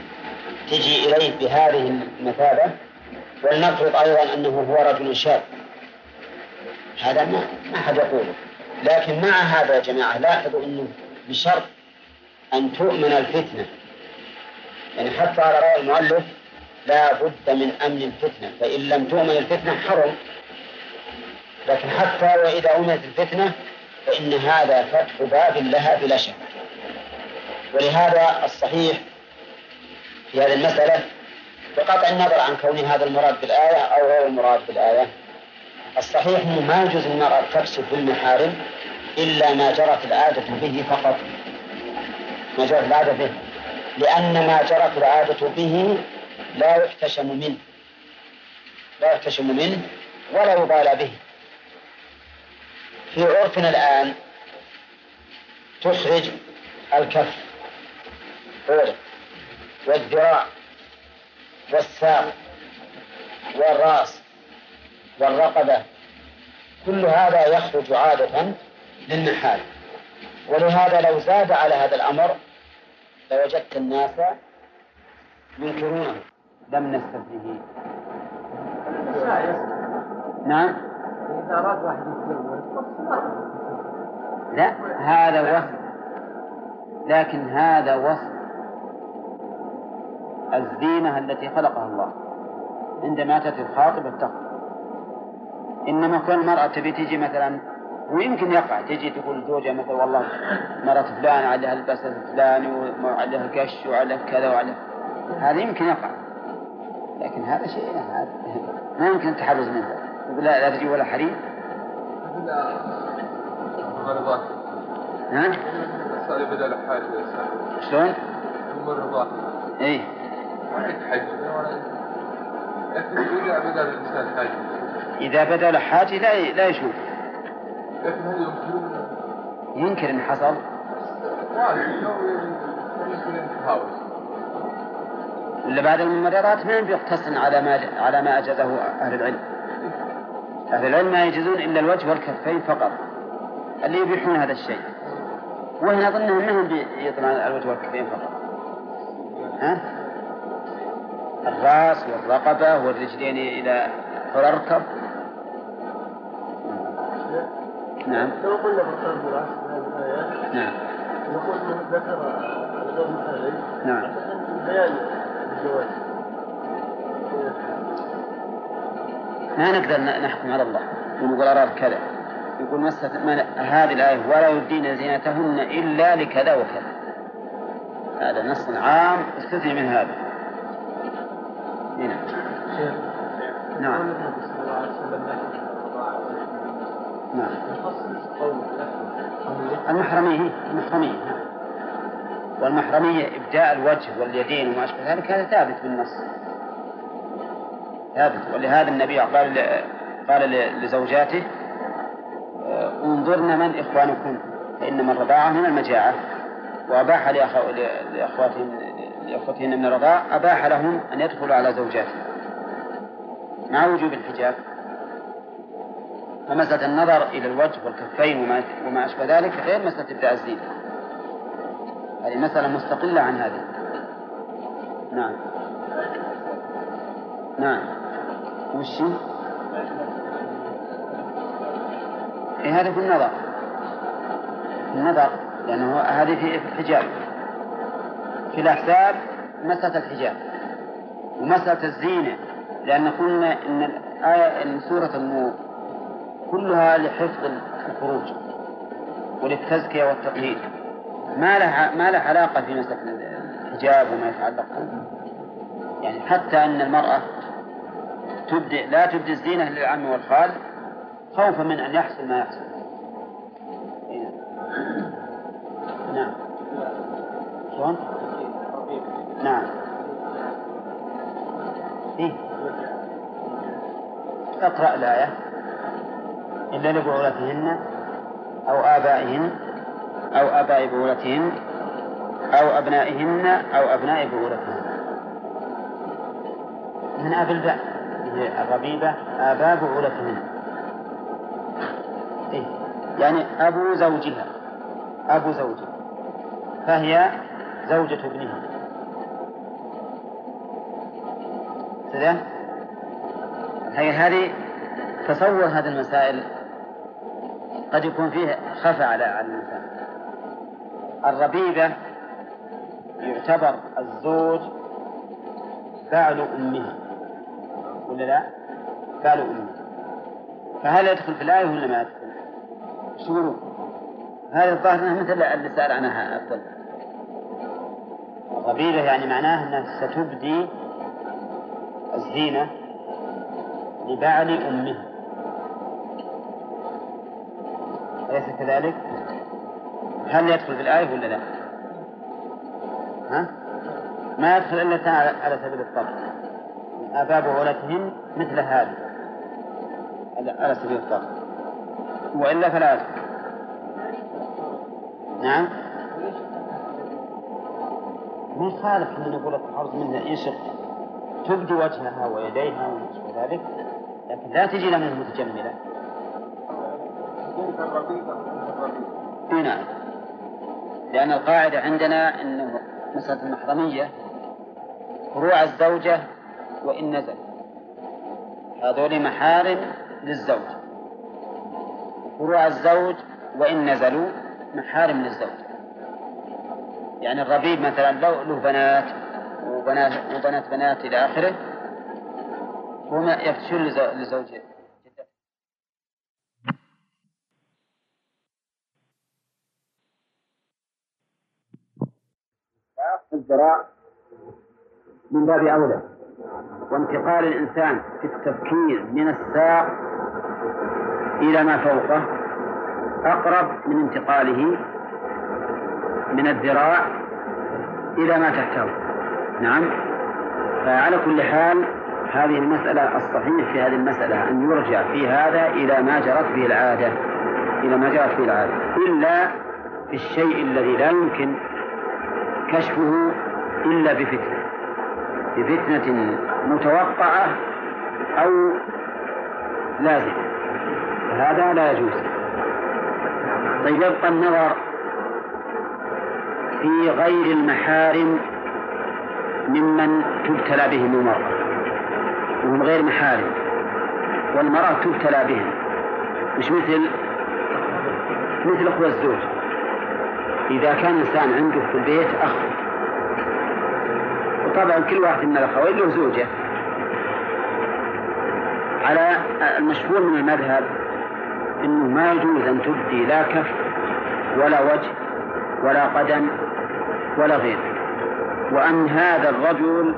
تجي إليه بهذه المثابة ولنفرض أيضا أنه هو رجل شاب. هذا ما ما أحد يقوله. لكن مع هذا يا جماعة لاحظوا أنه بشرط أن تؤمن الفتنة. يعني حتى على رأي المؤلف لا بد من أمن الفتنة فإن لم تؤمن الفتنة حرم. لكن حتى وإذا أمنت الفتنة فإن هذا فتح باب لها بلا شك. ولهذا الصحيح في هذه المسألة بقطع النظر عن كون هذا المراد بالآية أو غير المراد بالآية. الصحيح أنه ما يجوز للمرأة تكشف بالمحارم إلا ما جرت العادة به فقط. ما جرت العادة به. لأن ما جرت العادة به لا يحتشم منه. لا يحتشم منه ولا يبالى به. في عرفنا الآن تخرج الكف والذراع والساق والرأس والرقبة كل هذا يخرج عادة للنحال ولهذا لو زاد على هذا الأمر لوجدت الناس ينكرونه. لم نستثنه نعم. إذا أراد واحد لا هذا وصف. لكن هذا وصف الزينة التي خلقها الله. عندما تأتي الخاطب التقوى إنما كل مرأة تبي تجي مثلا ويمكن يقع. تجي تقول زوجها مثلا والله مرة فلان عليها البس الفلاني وعليها قش وعليها كذا وعليها هذا يمكن يقع. لكن هذا شيء ما يمكن التحرز منه. لا لا تجي ولا حريم. ها؟ بدل حاجة شلون؟ لكن إذا الإنسان حاجة لا لا يشوف. يمكن ينكر إن حصل؟ ولا بعد الممرضات ما بيقتصر على ما على ما أجازه أهل العلم. أهل العلم ما يجوزون إلا الوجه والكفين فقط. اللي يبيحون هذا الشيء. وهنا أظنهم منهم بيطلعون الوجه والكفين فقط. ها؟ الرأس والرقبة والرجلين حول الركب نعم. لو قلنا بطل براس في هذه الآيات نعم. نقول انه ذكر الزوج مثالي نعم. بيان الزواج ما نقدر نحكم على الله ونقول أراد كذا. يقول مست من هذه الآية ولا يبدين زينتهن إلا لكذا وكذا. هذا نص عام استثني من هذا. هنا. نعم. قول النبي صلى الله عليه وسلم لكن نعم. لكن المحرمية هي المحرمية نعم. والمحرمية إبداء الوجه واليدين وما أشبه ذلك هذا ثابت بالنص. ثابت. ولهذا النبي قال قال لزوجاته آه، انظرن من إخوانكم فإنما الرضاعة من المجاعة. وأباح لأخواتهن لأخوتهن من الرضاع أباح لهم أن يدخلوا على زوجاتهم. مع وجوب الحجاب. فمسألة النظر إلى الوجه والكفين وما, وما أشبه ذلك غير مسألة الزينة. هذه مسألة مستقلة عن هذه. نعم. نعم. وش؟ هي؟ إيه هذا في النظر. في النظر لأنه هذه في في الحجاب. في الأحساب مسألة الحجاب. ومسألة الزينة لأن قلنا إن الآية إن سورة النور كلها لحفظ الفروج وللتزكية والتطهير ما لها ما لها علاقة في مسألة الحجاب وما يتعلق يعني حتى أن المرأة تبدي لا تبدي الزينة للعم والخال خوفا من أن يحصل ما يحصل. إيه. نعم. شلون؟ نعم. إيه. أقرأ الآية. إلا لبعولتهن أو آبائهن أو آباء بعولتهن أو أبنائهن أو أبناء بعولتهن. من أب الباء الربيبة آباء بعولتهن. إيه؟ يعني أبو زوجها أبو زوجها. فهي زوجة ابنها. كذا هي هذه تصور هذه المسائل قد يكون فيه خفى على الإنسان الربيبة يعتبر الزوج بعل أمها ولا لا؟ بعل أمها فهل يدخل في الآية ولا ما يدخل؟ شو؟ هذا الظاهر مثل اللي سأل عنها الله الربيبة يعني معناه أنها ستبدي الزينة لبعل أمها أليس كذلك؟ هل يدخل في الآية ولا لا؟ ها؟ ما يدخل إلا على سبيل الطرد آباء بعولتهن مثل هذه. على- سبيل الطرد وإلا فلا يدخل. نعم؟ ما يخالف أن نقول التحرز منها يشق تبدي وجهها ويديها وما ذلك. لكن لا تجي منه متجملة. اي نعم. لأن القاعدة عندنا أنه مسألة المحرمية فروع الزوجة وإن نزل. هذول محارم للزوج. فروع الزوج وإن نزلوا محارم للزوج. يعني الربيب مثلا لو له بنات وبنات وبنات بنات إلى آخره هم يفتشون لزو- لزوجه. الذراع من باب أولى. وانتقال الإنسان في التفكير من الساق إلى ما فوقه أقرب من انتقاله من الذراع إلى ما تحته. نعم. فعلى كل حال هذه المسألة الصحيح في هذه المسألة أن يرجع في هذا إلى ما جرت به العادة إلى ما جرت به العادة. إلا في الشيء الذي لا يمكن كشفه إلا بفتنة. بفتنة متوقعة أو لازمة. هذا لا يجوز. طيب يبقى النظر في غير المحارم ممن تبتلى بهم المرأة. وهم غير محارم. والمرأة تبتلى بهم. مش مثل مثل أخوة الزوج. إذا كان إنسان عنده في البيت أخ. وطبعا كل واحد من الأخوين له زوجة. على المشهور من المذهب أنه ما يجوز أن تبدي لا كف ولا وجه ولا قدم ولا غير. وأن هذا الرجل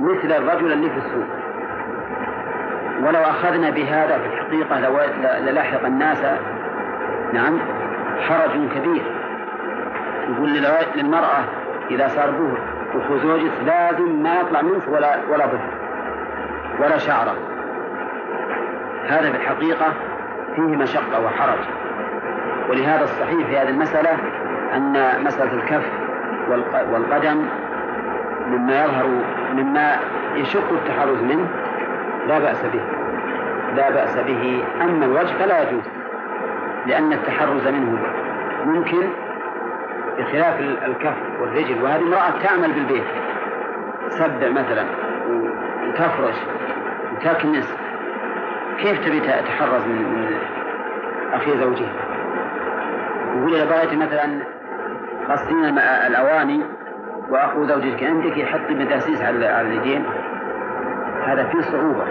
مثل الرجل اللي في السوق. ولو أخذنا بهذا في الحقيقة للاحق الناس نعم حرج كبير. يقول للمرأة إذا صار به أخو زوجك لازم ما يطلع منه ولا ولا ظفر ولا شعرة. هذا في الحقيقة فيه مشقة وحرج. ولهذا الصحيح في هذه المسألة أن مسألة الكف والقدم مما يظهر مما يشق التحرز منه لا بأس به. لا بأس به. أما الوجه فلا يجوز لأن التحرز منه ممكن بخلاف الكف والرجل وهذه امرأة تعمل بالبيت. تسبع مثلا وتفرش وتكنس كيف تبي تتحرز من, أخي زوجها يقول إذا بغيت مثلا غسلين الأواني وأخو زوجك عندك يحط مداسيس على اليدين؟ هذا فيه صعوبة.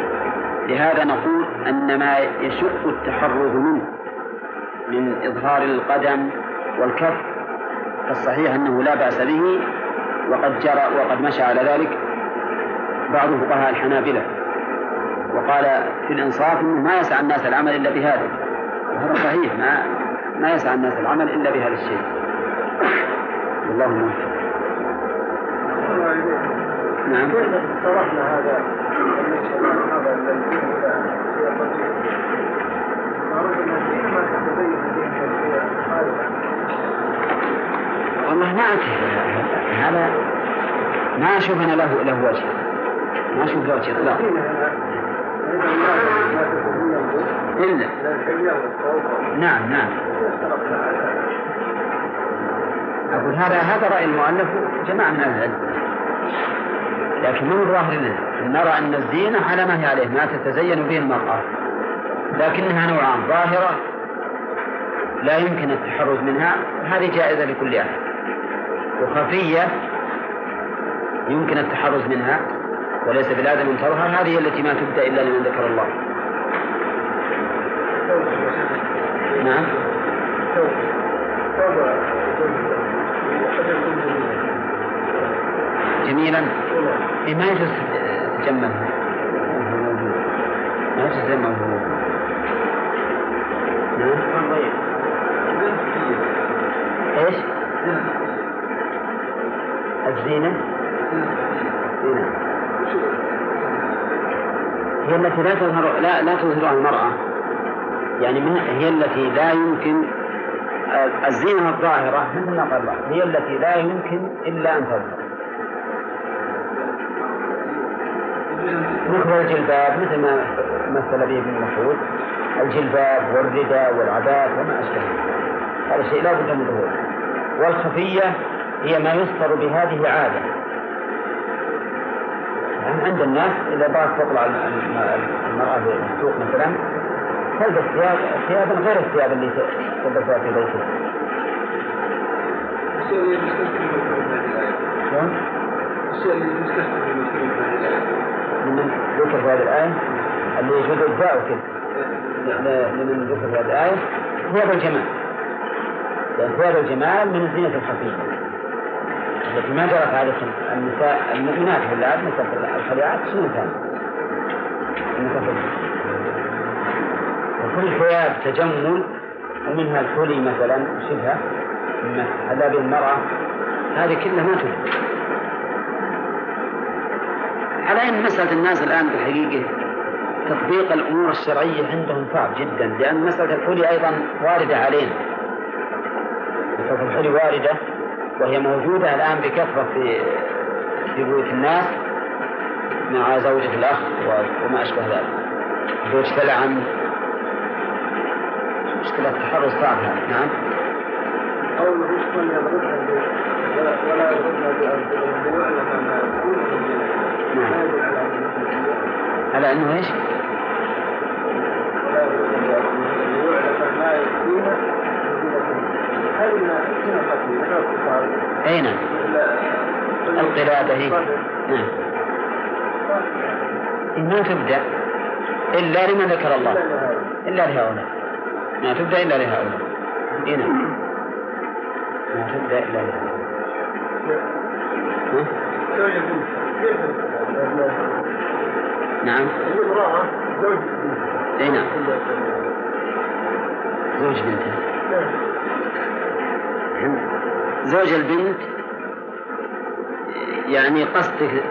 لهذا نقول أن ما يشق التحرز منه من إظهار القدم والكف فالصحيح أنه لا بأس به وقد جرى وقد مشى على ذلك بعض فقهاء الحنابلة. وقال في الإنصاف أنه ما يسعى الناس العمل إلا بهذا. وهذا صحيح ما ما يسعى الناس العمل إلا بهذا الشيء. والله موفق. نعم. شرحنا هذا والله ما أدري. هذا ما أشوف أنا له له وجه. ما أشوف له وجه. إطلاقا إلا. نعم نعم. أقول هذا هذا رأي المؤلف جماعة من أهل العلم. لكن من ظاهر نرى أن الزينة على ما هي عليه ما تتزين به المرأة. لكنها نوعان ظاهرة لا يمكن التحرز منها. هذه جائزة لكل أحد وخفية يمكن التحرز منها وليس بلازم تظهر. هذه التي ما تبدأ إلا لمن ذكر الله. نعم. جميلا. إيه ما يجوز تجمل ما يجوز تجمل الزينة زينة هي التي لا تظهر لا لا تظهرها المرأة. يعني من هي التي لا يمكن الزينة الظاهرة هي التي لا يمكن إلا أن تظهر. مثل الجلباب مثل ما مثل به ابن مسعود. الجلباب والرداء والعباءة وما أشبه هذا الشيء لا بد من ظهوره. والخفية هي ما يستر بهذه عادة يعني عند الناس إذا بغت تطلع المرأة في السوق مثلا تلبس ثياب ثيابا غير الثياب اللي تلبسها في بيتها. شلون؟ الشيء اللي في لمن ذكر في هذه الآية. اللي يجوز إجزاءه كذا لمن ذكر في هذه الآية ثياب الجمال. لأن ثياب الجمال من الزينة الخفية التي ما جرت عادة النساء المؤمنات في اللعب مثل الخليعات شنو ثاني؟ المتفقين وكل ثياب تجمل ومنها الحلي مثلا وشبهه من حلال المرأة هذه كلها ما تفيد على أن مسألة الناس الآن بالحقيقة تطبيق الأمور الشرعية عندهم صعب جدا لأن مسألة الحلي أيضا واردة علينا. مسألة الحلي واردة. وهي موجودة الآن بكثرة في في بيوت الناس مع زوجة الأخ وما أشبه ذلك زوجة العم مشكلة التحرش صعب هذا نعم قوله يشمل يضربها ولا يضربها نعم. على أنه إيش؟ أين؟ القلادة هي نعم. ما تبدأ إلا لمن ذكر الله. إلا لهؤلاء. ما تبدأ إلا لهؤلاء. إيه نعم. ما تبدأ إلا لهؤلاء؟ نعم. أي نعم. زوج بنته زوج البنت يعني قصدك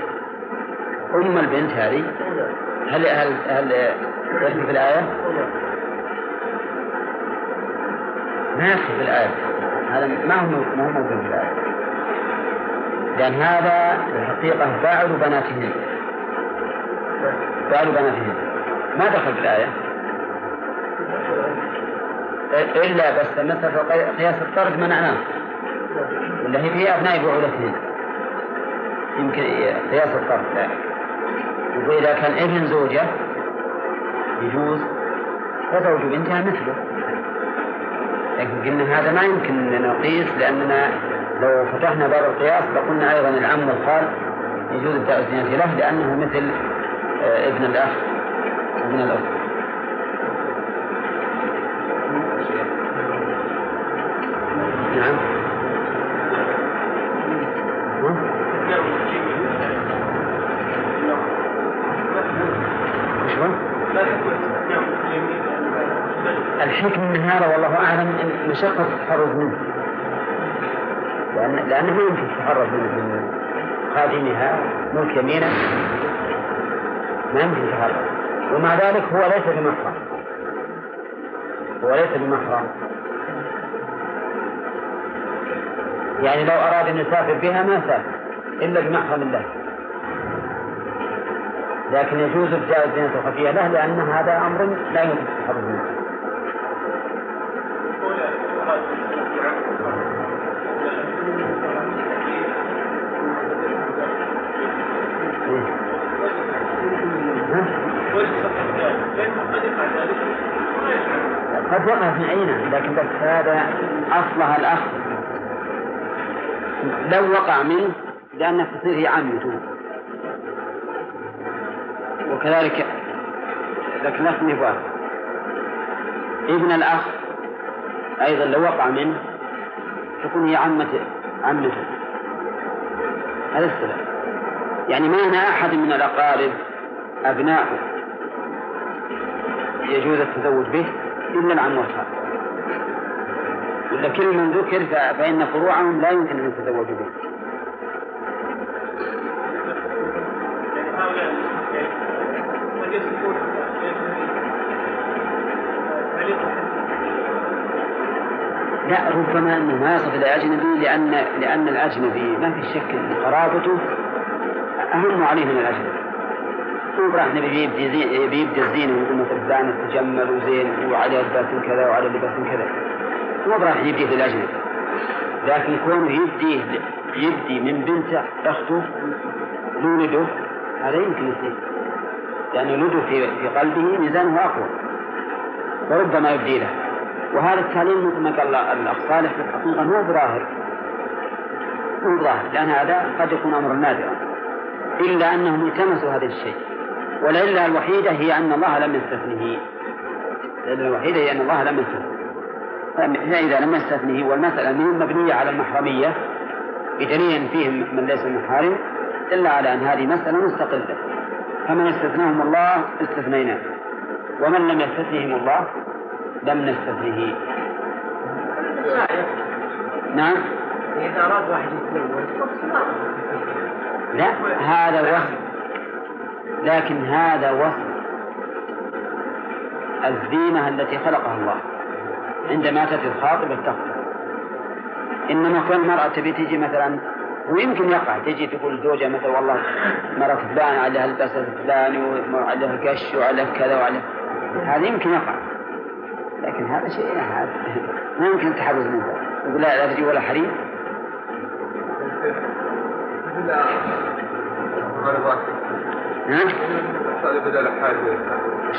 أم البنت هذه. هل هل هل يكفي في الآية؟ ما يكفي في الآية. هذا ما هو ما هو موجود في الآية. لأن هذا الحقيقة فاعل بناتهن فاعل بناتهن ما دخل في الآية. إلا بس مسألة قياس الطرد منعناه. ولا هي في أبناء بعولتهن يمكن قياس الطرد لا يقول إذا كان ابن زوجة يجوز فزوج بنتها مثله. لكن قلنا هذا ما يمكن نقيس لأننا لو فتحنا باب القياس لقلنا أيضا العم والخال يجوز التأذية له لأنه مثل آه، ابن الأخ وابن الأخت نعم وش هو؟ الحكم من هذا والله مشقه التحرز منه. لأنه ما يمكن التحرز منه من خادمها ملك يمينه. ما يمكن التحرز ومع ذلك هو ليس بمحرم. هو ليس بمحرم. يعني لو أراد أن يسافر بها ما سافر إلا بمحرم الله. لكن يجوز ابداء الزينه الخفيه له لأن هذا أمر لا يمكن التحرز منه. قد وقع في عينه لكن بس هذا أصلها الأخ. لو وقع منه لأنها تصير هي عمته وكذلك لكن نفس نبوة ابن الأخ أيضا لو وقع منه تكون هي عمته عمته هذا السبب. يعني ما أحد من الأقارب أبناؤه. يجوز التزوج به إلا العم والخال ولا كل من ذكر فإن فروعهم لا يمكن أن يتزوجوا به لا ربما أنه ما يصف الأجنبي لأن لأن الأجنبي ما في شك إن قرابته أهم عليه من الأجنبي. راح نبي بيبدي بيبدي الزينه ويقول مثلا فلان تجمل وزين وعليه لباس كذا وعلى لباس كذا. مو راح يبدي في الأجنبي. لكن كونه يبدي يبدي من بنت أخته لولده هذا يمكن يصير. لأن لده في في قلبه ميزانه أقوى. وربما يبدي له. وهذا التعليم مثل ما قال الأخ صالح في الحقيقة مو ظاهر مو ظاهر لأن هذا قد يكون أمرا نادرا إلا أنهم التمسوا هذا الشيء والعلة الوحيدة هي أن الله لم يستثنه. العلة الوحيدة هي أن الله لم يستثنه. فإذا لم يستثنه والمسألة منهم مبنية على المحرمية بدليل فيهم من ليس محارم إلا على أن هذه مسألة مستقلة. فمن استثناهم الله استثنيناه ومن لم يستثنهم الله لم نستثنه. نعم. إذا أراد واحد يتزوج لا هذا وصف. لكن هذا وصف الزينة التي خلقها الله عندما تأتي الخاطب التخطب. إنما كل مرأة تبي تجي مثلا ويمكن يقع تجي تقول زوجها مثلا والله مرة فلان عليها البس الفلاني وعليها قش وعليها كذا وعليها هذا يمكن يقع. لكن هذا شيء هذا <laughs> ما يمكن التحرز منه. يقول لا تجي ولا حريم. الممرضات نعم هذا بدل حاجة.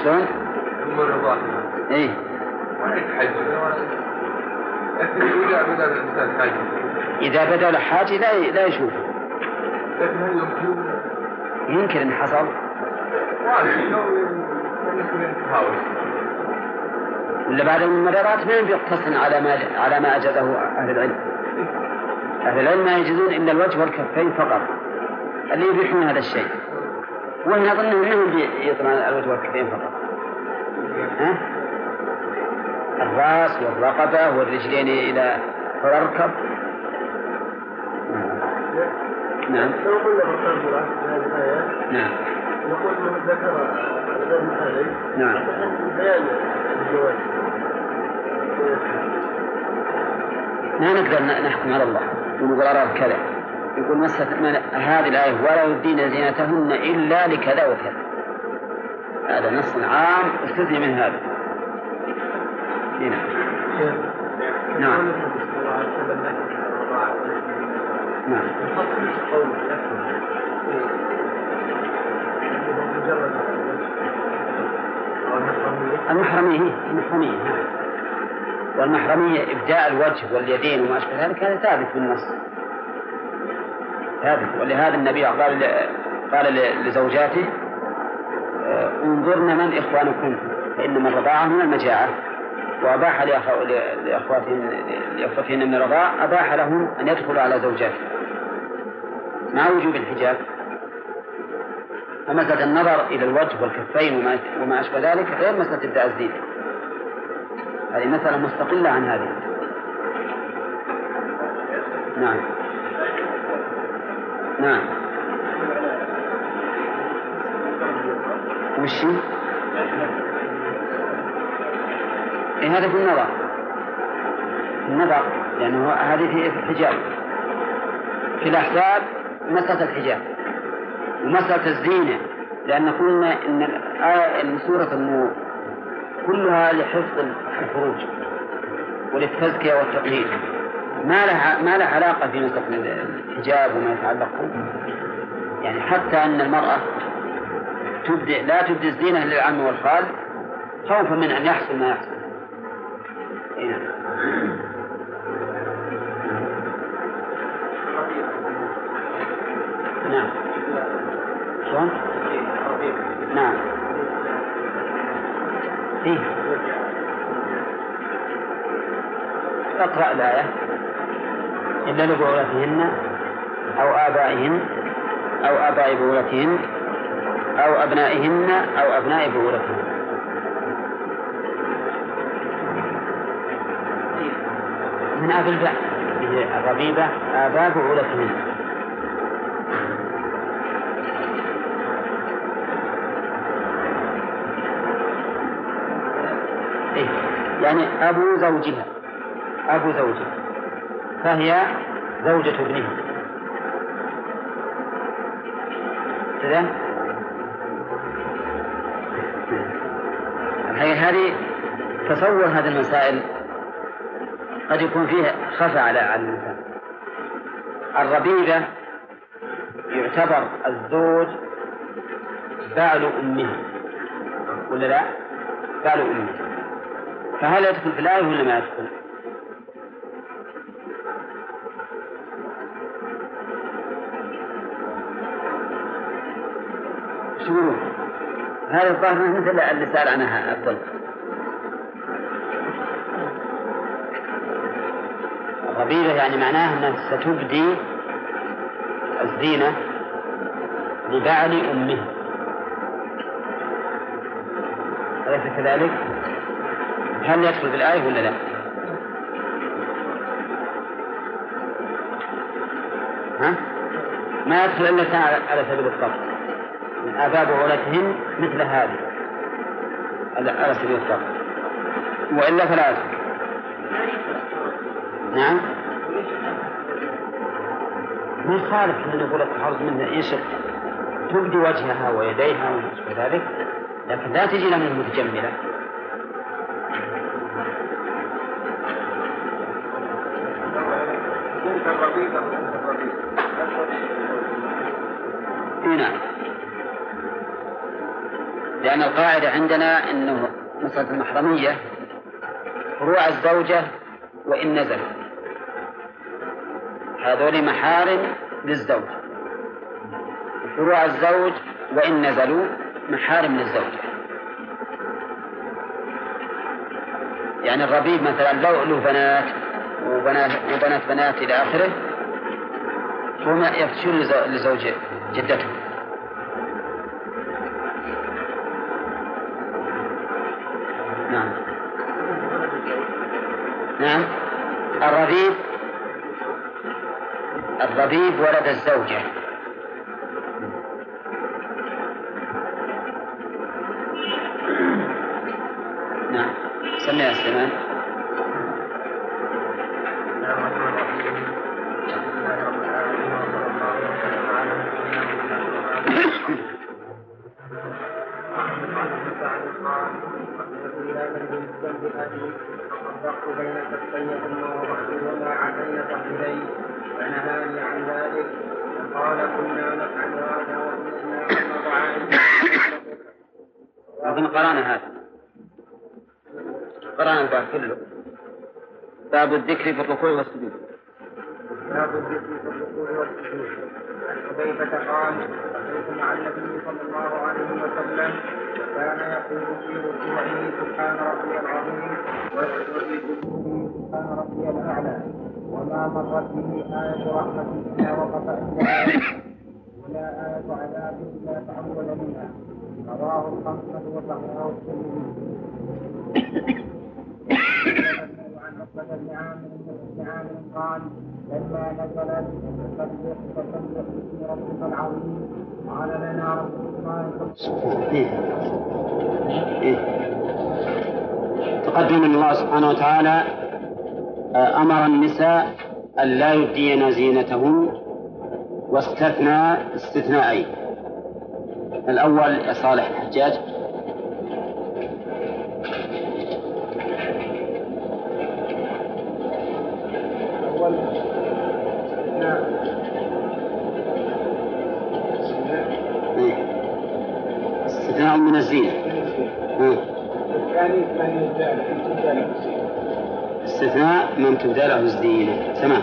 شلون؟ لكن إذا بدل الإنسان حاجة. إذا بدأ حاجة لا لا يشوف. لكن هل يمكن؟ يمكن إن حصل. ولا بعد الممررات ما يقتصن على ما على ما أجازه أهل العلم. أهل العلم ما يجوزون إلا الوجه والكفين فقط. اللي يبيحون هذا الشيء. وإن أظن أنهم يطلعون الوجه والكفين فقط. ها؟ الرأس والرقبة والرجلين إلى الركب. نعم. نعم. نقول من ذكر نعم. بيان الزواج ما نقدر نحكم على الله. ونقول أراد كذا. يقول مست هذه الآية ولا يبدين زينتهن إلا لكذا وكذا. هذا نص عام استثني من هذا. نعم. نعم. المحرمية المحرمية نعم. والمحرمية إبداء الوجه واليدين وما أشبه ذلك هذا ثابت بالنص ثابت ولهذا النبي قال قال لزوجاته آه، انظرن من فإنما الرضاعة من المجاعة. وأباح لأخو- ل- لأخواتهن لأخوتهن من الرضاع أباح لهم أن يدخلوا على زوجاتهم مع وجوب الحجاب. فمسألة النظر إلى الوجه والكفين وما أشبه ذلك غير مسألة الزينة هذه مسألة مستقلة عن هذه. نعم. نعم. وش؟ إيه هذا في النظر. النظر لأنه هذه في الحجاب. في الأحزاب مسألة الحجاب. ومسألة الزينة. لأن قلنا إن الآية إن سورة النور كلها لحفظ الفروج وللتزكية والتطهير ما لها ما لها علاقة في مسألة الحجاب وما يتعلق. يعني حتى أن المرأة تبدي لا تبدي الزينة للعم والخال خوفا من أن يحصل ما يحصل إيه نعم. نعم شلون؟ نعم إيه اقرأ الآية إلا لبعولتهن أو آبائهن أو آباء بعولتهن أو أبنائهن أو أبناء بعولتهن من أب الباء الربيبة آباء بعولتهن إيه؟ يعني أبو زوجها. أبو زوجها. فهي زوجة ابنه كذا الحقيقة هذه؟ تصور هذه المسائل قد يكون فيها خفى على الإنسان. الربيبة يعتبر الزوج بعل أمه. ولا لا؟ بعل أمه. فهل يدخل في الآية ولا ما يدخل؟ الظاهر مثل اللي سأل عنها الطلق ربيبة يعني معناها أنها ستبدي الزينة لبعل أمه أليس كذلك؟ هل يدخل في الآية ولا لا؟ ها؟ ما يدخل إلا على سبيل الطبع من آباء بعولتهن مثل هذه. على سبيل الفرض وإلا فلا يدخل نعم. ما يخالف أن نقول التحرز منها إيش تبدي وجهها ويديها وما ذلك. لكن لا تجي منه متجملة. لأن القاعدة عندنا أنه مسألة المحرمية فروع الزوجة وإن نزل هذول محارم للزوج. فروع الزوج وإن نزلوا محارم للزوج. يعني الربيب مثلا لو له بنات وبنات وبنات بنات إلى آخره هم يفتشون لزو- لزوج جدته. الربيب ولد الزوجة نعم سمي يا سليمان بين كفي ثم وضعت وما عتين تحتي فنهاني عن ذلك. قال كنا نفعل هذا نضع عائشة أظن قرأنا هذا. قرأنا الباب كله. باب الذكر في الركوع والسجود. باب الذكر في الركوع والسجود. عن حذيفة قال صليت مع النبي صلى الله عليه وسلم. وكان يقول في ركوعه سبحان ربي العظيم. وفي سجوده سبحان ربي الأعلى. وما مرت به آية رحمة إلا وقف عندها ولا آية عذاب إلا تعود منها رواه الخمسة وصححه الترمذي. عن عقبة بن عامر بن عامر قال لما نزلت فسبح فسبح باسم ربك العظيم قال لنا رسول الله صلى الله عليه وسلم. تقدم الله سبحانه وتعالى آه، أمر النساء أن لا يبدين زينتهن واستثنى استثناءين الأول يا صالح الحجاج. الأول إيه. استثناء من الزينة. آه. الثاني استثناء من له الزينة. تمام.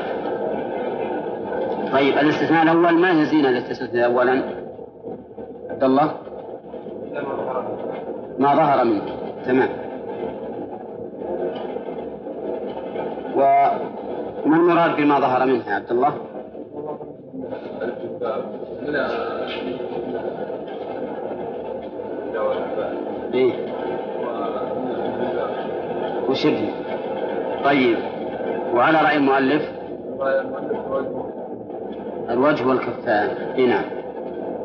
طيب الاستثناء الأول ما هي الزينة التي تستثنى أولا؟ عبد الله؟ ما ظهر منه تمام. وما المراد بما ظهر منها يا عبد الله؟ إيه. وشبه طيب. وعلى رأي المؤلف؟ الوجه والكفان. نعم.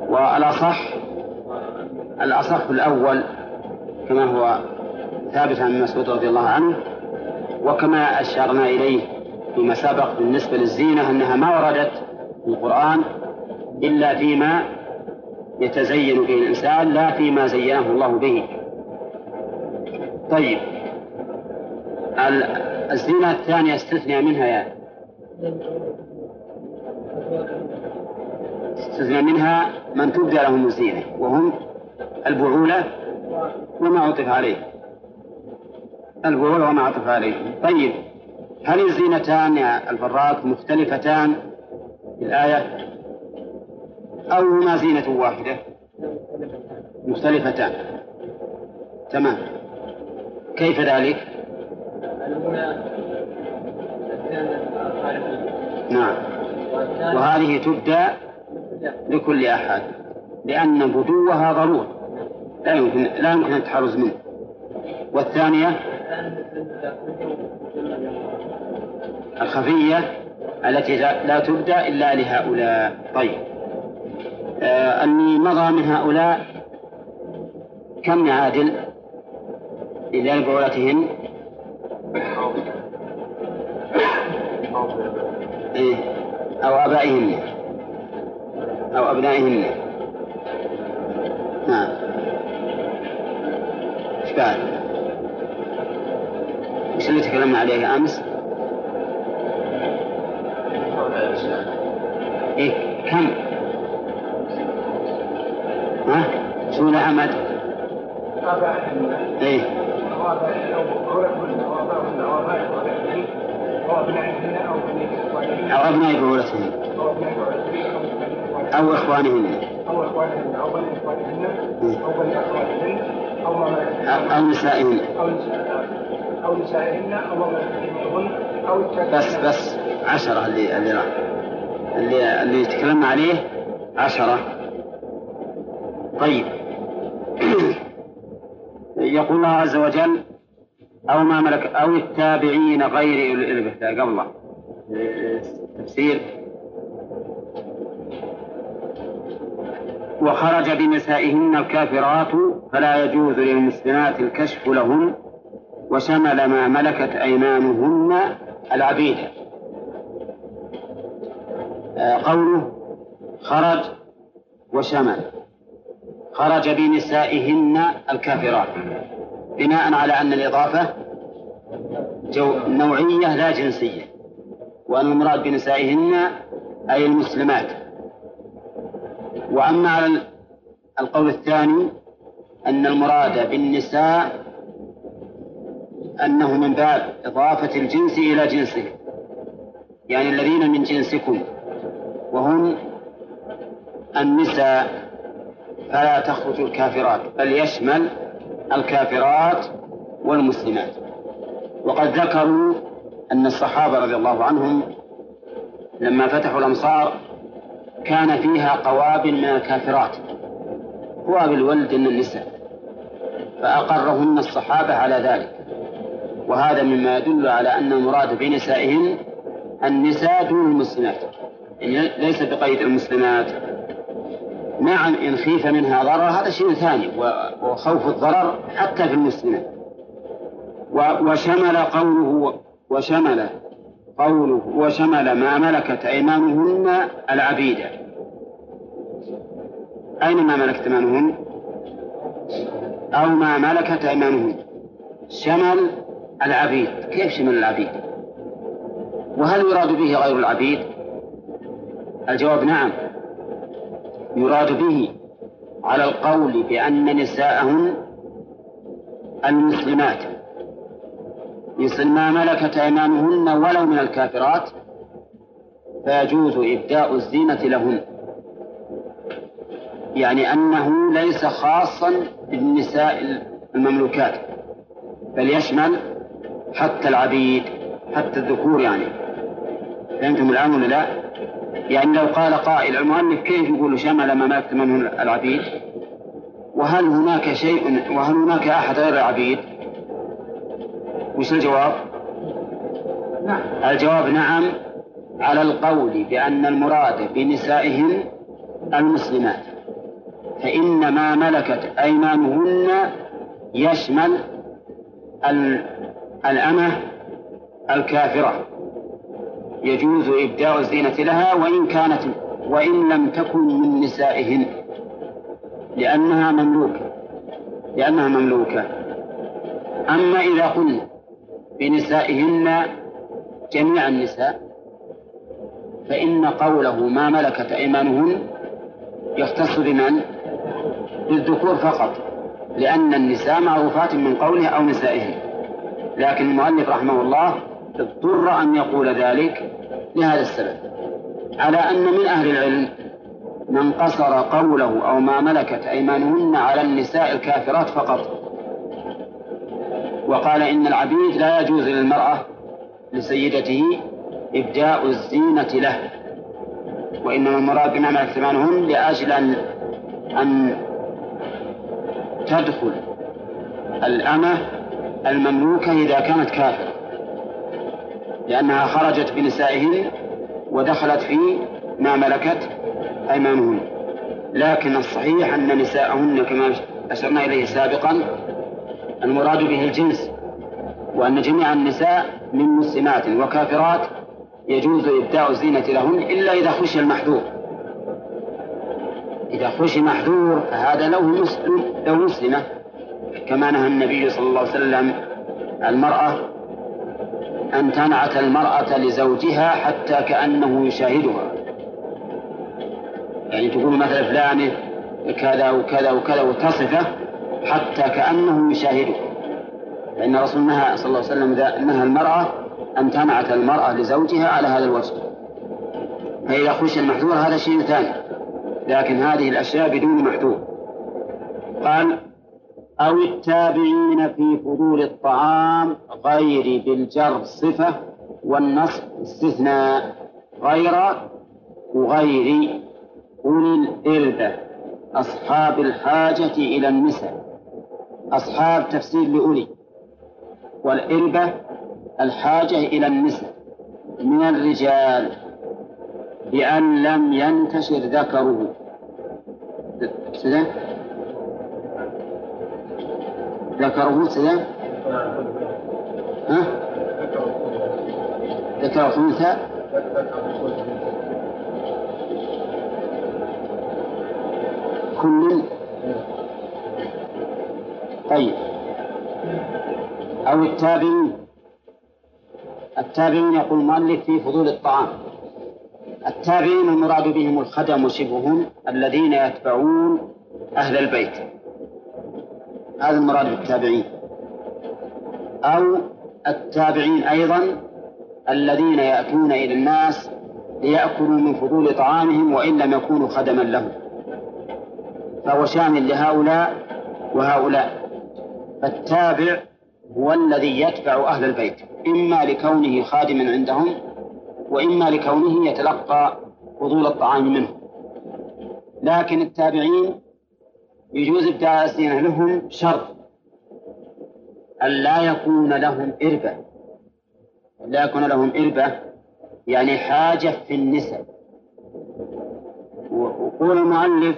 والأصح؟ الأصح الأول كما هو ثابت عن مسعود رضي الله عنه وكما أشرنا إليه فيما سبق بالنسبة للزينة أنها ما وردت في القرآن إلا فيما يتزين به الإنسان لا فيما زينه الله به. طيب. ال- الزينة الثانية استثنى منها يا. استثنى منها من تبدى لهم الزينة وهم البعولة وما عطف عليه. البعولة وما عطف عليه. طيب هل الزينتان يا الفراق مختلفتان في الآية؟ أو هما زينة واحدة؟ مختلفتان. تمام. كيف ذلك؟ نعم. وهذه تبدى لكل أحد لأن بدوها ضرورة. لا يمكن لا يمكن التحرز منه. والثانية الخفية التي لا تبدى إلا لهؤلاء. طيب. آه اللي مضى من هؤلاء كم يعادل إلى لبعولتهن إيه أو آبائهن أو أبنائهن نعم إيش بعد؟ وش اللي تكلمنا عليه أمس؟ إيه كم؟ ها؟ شو أحمد؟ إيه أو أبناء بعولتهن أو إخوانهن أو إخوانهن. أو بني إخوانهن أو بني أو ما أو نسائهن. أو نسائهن أو أو بس بس عشرة اللي اللي اللي اللي تكلمنا عليه عشرة. طيب. يقول الله عز وجل أو ما ملك أو التابعين غير أولي الإربة قبله تفسير. وخرج بنسائهن الكافرات فلا يجوز للمسلمات الكشف لهن وشمل ما ملكت أيمانهن العبيد. آه، قوله خرج وشمل. خرج بنسائهن الكافرات. بناء على أن الإضافة جو نوعية لا جنسية. وأن المراد بنسائهن أي المسلمات. وأما على القول الثاني أن المراد بالنساء أنه من باب إضافة الجنس إلى جنسه. يعني الذين من جنسكم. وهم النساء. فلا تخرج الكافرات بل يشمل الكافرات والمسلمات. وقد ذكروا أن الصحابة رضي الله عنهم لما فتحوا الأمصار كان فيها قوابل من الكافرات قوابل ولد من النساء فأقرهن الصحابة على ذلك. وهذا مما يدل على أن المراد بنسائهم النساء دون المسلمات يعني ليس بقيد المسلمات. نعم إن خيف منها ضرر هذا شيء ثاني وخوف الضرر حتى في المسلمات وشمل قوله وشمل قوله وشمل ما ملكت أيمانهن العبيد. أين ما ملكت أيمانهن؟ أو ما ملكت أيمانهن. شمل العبيد. كيف شمل العبيد؟ وهل يراد به غير العبيد؟ الجواب نعم. يراد به على القول بأن نساءهن المسلمات. مثل ما ملكت أيمانهن ولو من الكافرات فيجوز إبداء الزينة لهن. يعني أنه ليس خاصا بالنساء المملوكات بل يشمل حتى العبيد حتى الذكور يعني. فهمتم الآن ولا لا؟ يعني لو قال قائل المؤلف كيف يقول شمل ما ملكت منه العبيد؟ وهل هناك شيء وهل هناك أحد غير العبيد؟ وش الجواب؟ نعم. الجواب نعم على القول بأن المراد بنسائهم المسلمات. فإن ما ملكت أيمانهن يشمل الأمة الكافرة. يجوز إبداء الزينة لها وإن كانت وإن لم تكن من نسائهن لأنها مملوكة لأنها مملوكة أما إذا قلنا بنسائهن جميع النساء فإن قوله ما ملكت أيمانهن يختص بمن؟ بالذكور فقط لأن النساء معروفات من قوله أو نسائهن لكن المؤلف رحمه الله اضطر أن يقول ذلك لهذا السبب. على أن من أهل العلم من قصر قوله أو ما ملكت أيمانهن على النساء الكافرات فقط. وقال إن العبيد لا يجوز للمرأة لسيدته إبداء الزينة له وإنما المراد بما ملكت أيمانهن لأجل أن أن تدخل الأمة المملوكة إذا كانت كافرة. لأنها خرجت بنسائهن ودخلت في ما ملكت أيمانهن لكن الصحيح أن نساءهن كما أشرنا إليه سابقا المراد به الجنس وأن جميع النساء من مسلمات وكافرات يجوز إبداء الزينة لهن إلا إذا خشي المحذور. إذا خشي محذور فهذا له مسلم له مسلمة. كما نهى النبي صلى الله عليه وسلم المرأة أن تنعت المرأة لزوجها حتى كأنه يشاهدها. يعني تقول مثلا فلانة كذا وكذا وكذا وتصفه حتى كأنه يشاهده. فإن رسول الله صلى الله عليه وسلم نهى المرأة أن تنعت المرأة لزوجها على هذا الوجه. فإذا خشي المحذور هذا شيء ثاني لكن هذه الأشياء بدون محذور. قال أو التابعين في فضول الطعام غير بالجر صفة والنصب استثناء غير وغير أولي الإربة. أصحاب الحاجة إلى النساء أصحاب تفسير لأولي. والإربة الحاجة إلى النساء من الرجال. بأن لم ينتشر ذكره. ذكره سلام ها؟ ذكر أنثى؟ كل؟ طيب. أو التابعين. التابعين يقول المؤلف في فضول الطعام. التابعين المراد بهم الخدم وشبههم الذين يتبعون أهل البيت. هذا المراد بالتابعين. أو التابعين أيضا الذين يأتون إلى الناس ليأكلوا من فضول طعامهم وإن لم يكونوا خدما لهم. فهو شامل لهؤلاء وهؤلاء. فالتابع هو الذي يتبع أهل البيت إما لكونه خادما عندهم وإما لكونه يتلقى فضول الطعام منه لكن التابعين يجوز ابداء الزينة لهم شرط أن لا يكون لهم إربة. لا يكون لهم إربة يعني حاجة في النسب. وقول المؤلف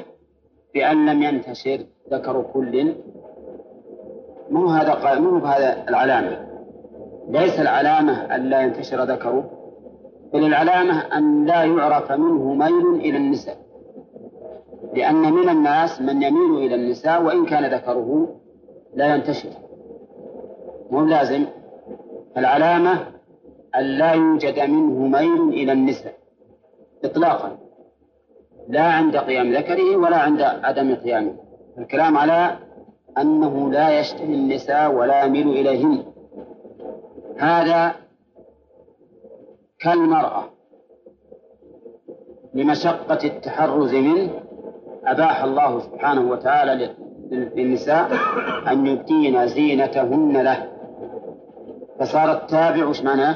بأن لم ينتشر ذكر كل. مو هذا مو بهذا العلامة. ليس العلامة أن لا ينتشر ذكره بل العلامة أن لا يعرف منه ميل إلى النساء لأن من الناس من يميل إلى النساء وإن كان ذكره لا ينتشر. مو لازم. العلامة أن لا يوجد منه ميل إلى النساء. إطلاقا. لا عند قيام ذكره ولا عند عدم قيامه. الكلام على أنه لا يشتهي النساء ولا يميل إليهن. هذا كالمرأة. لمشقة التحرز منه أباح الله سبحانه وتعالى للنساء أن يبدين زينتهن له. فصار التابع وش معناه؟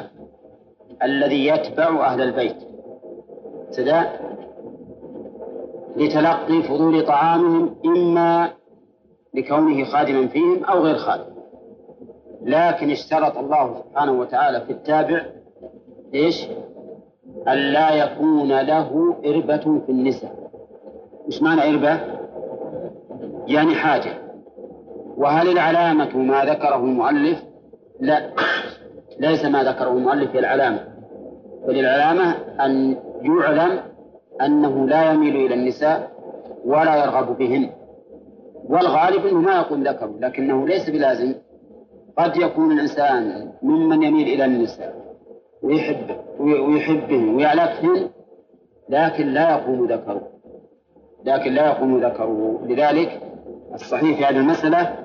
الذي يتبع أهل البيت. سداء لتلقي فضول طعامهم إما لكونه خادما فيهم أو غير خادم. لكن اشترط الله سبحانه وتعالى في التابع إيش؟ ألا يكون له إربة في النساء. وش معنى إربة؟ يعني حاجة. وهل العلامة ما ذكره المؤلف؟ لا. ليس ما ذكره المؤلف هي العلامة. بل العلامة أن يعلم أنه لا يميل إلى النساء ولا يرغب بهن. والغالب أنه ما يقول ذكر لكنه ليس بلازم. قد يكون الإنسان ممن يميل إلى النساء ويحب ويحبه ويعلقهن لكن لا يقوم ذكره. لكن لا يقوم ذكره. لذلك الصحيح في هذه المسألة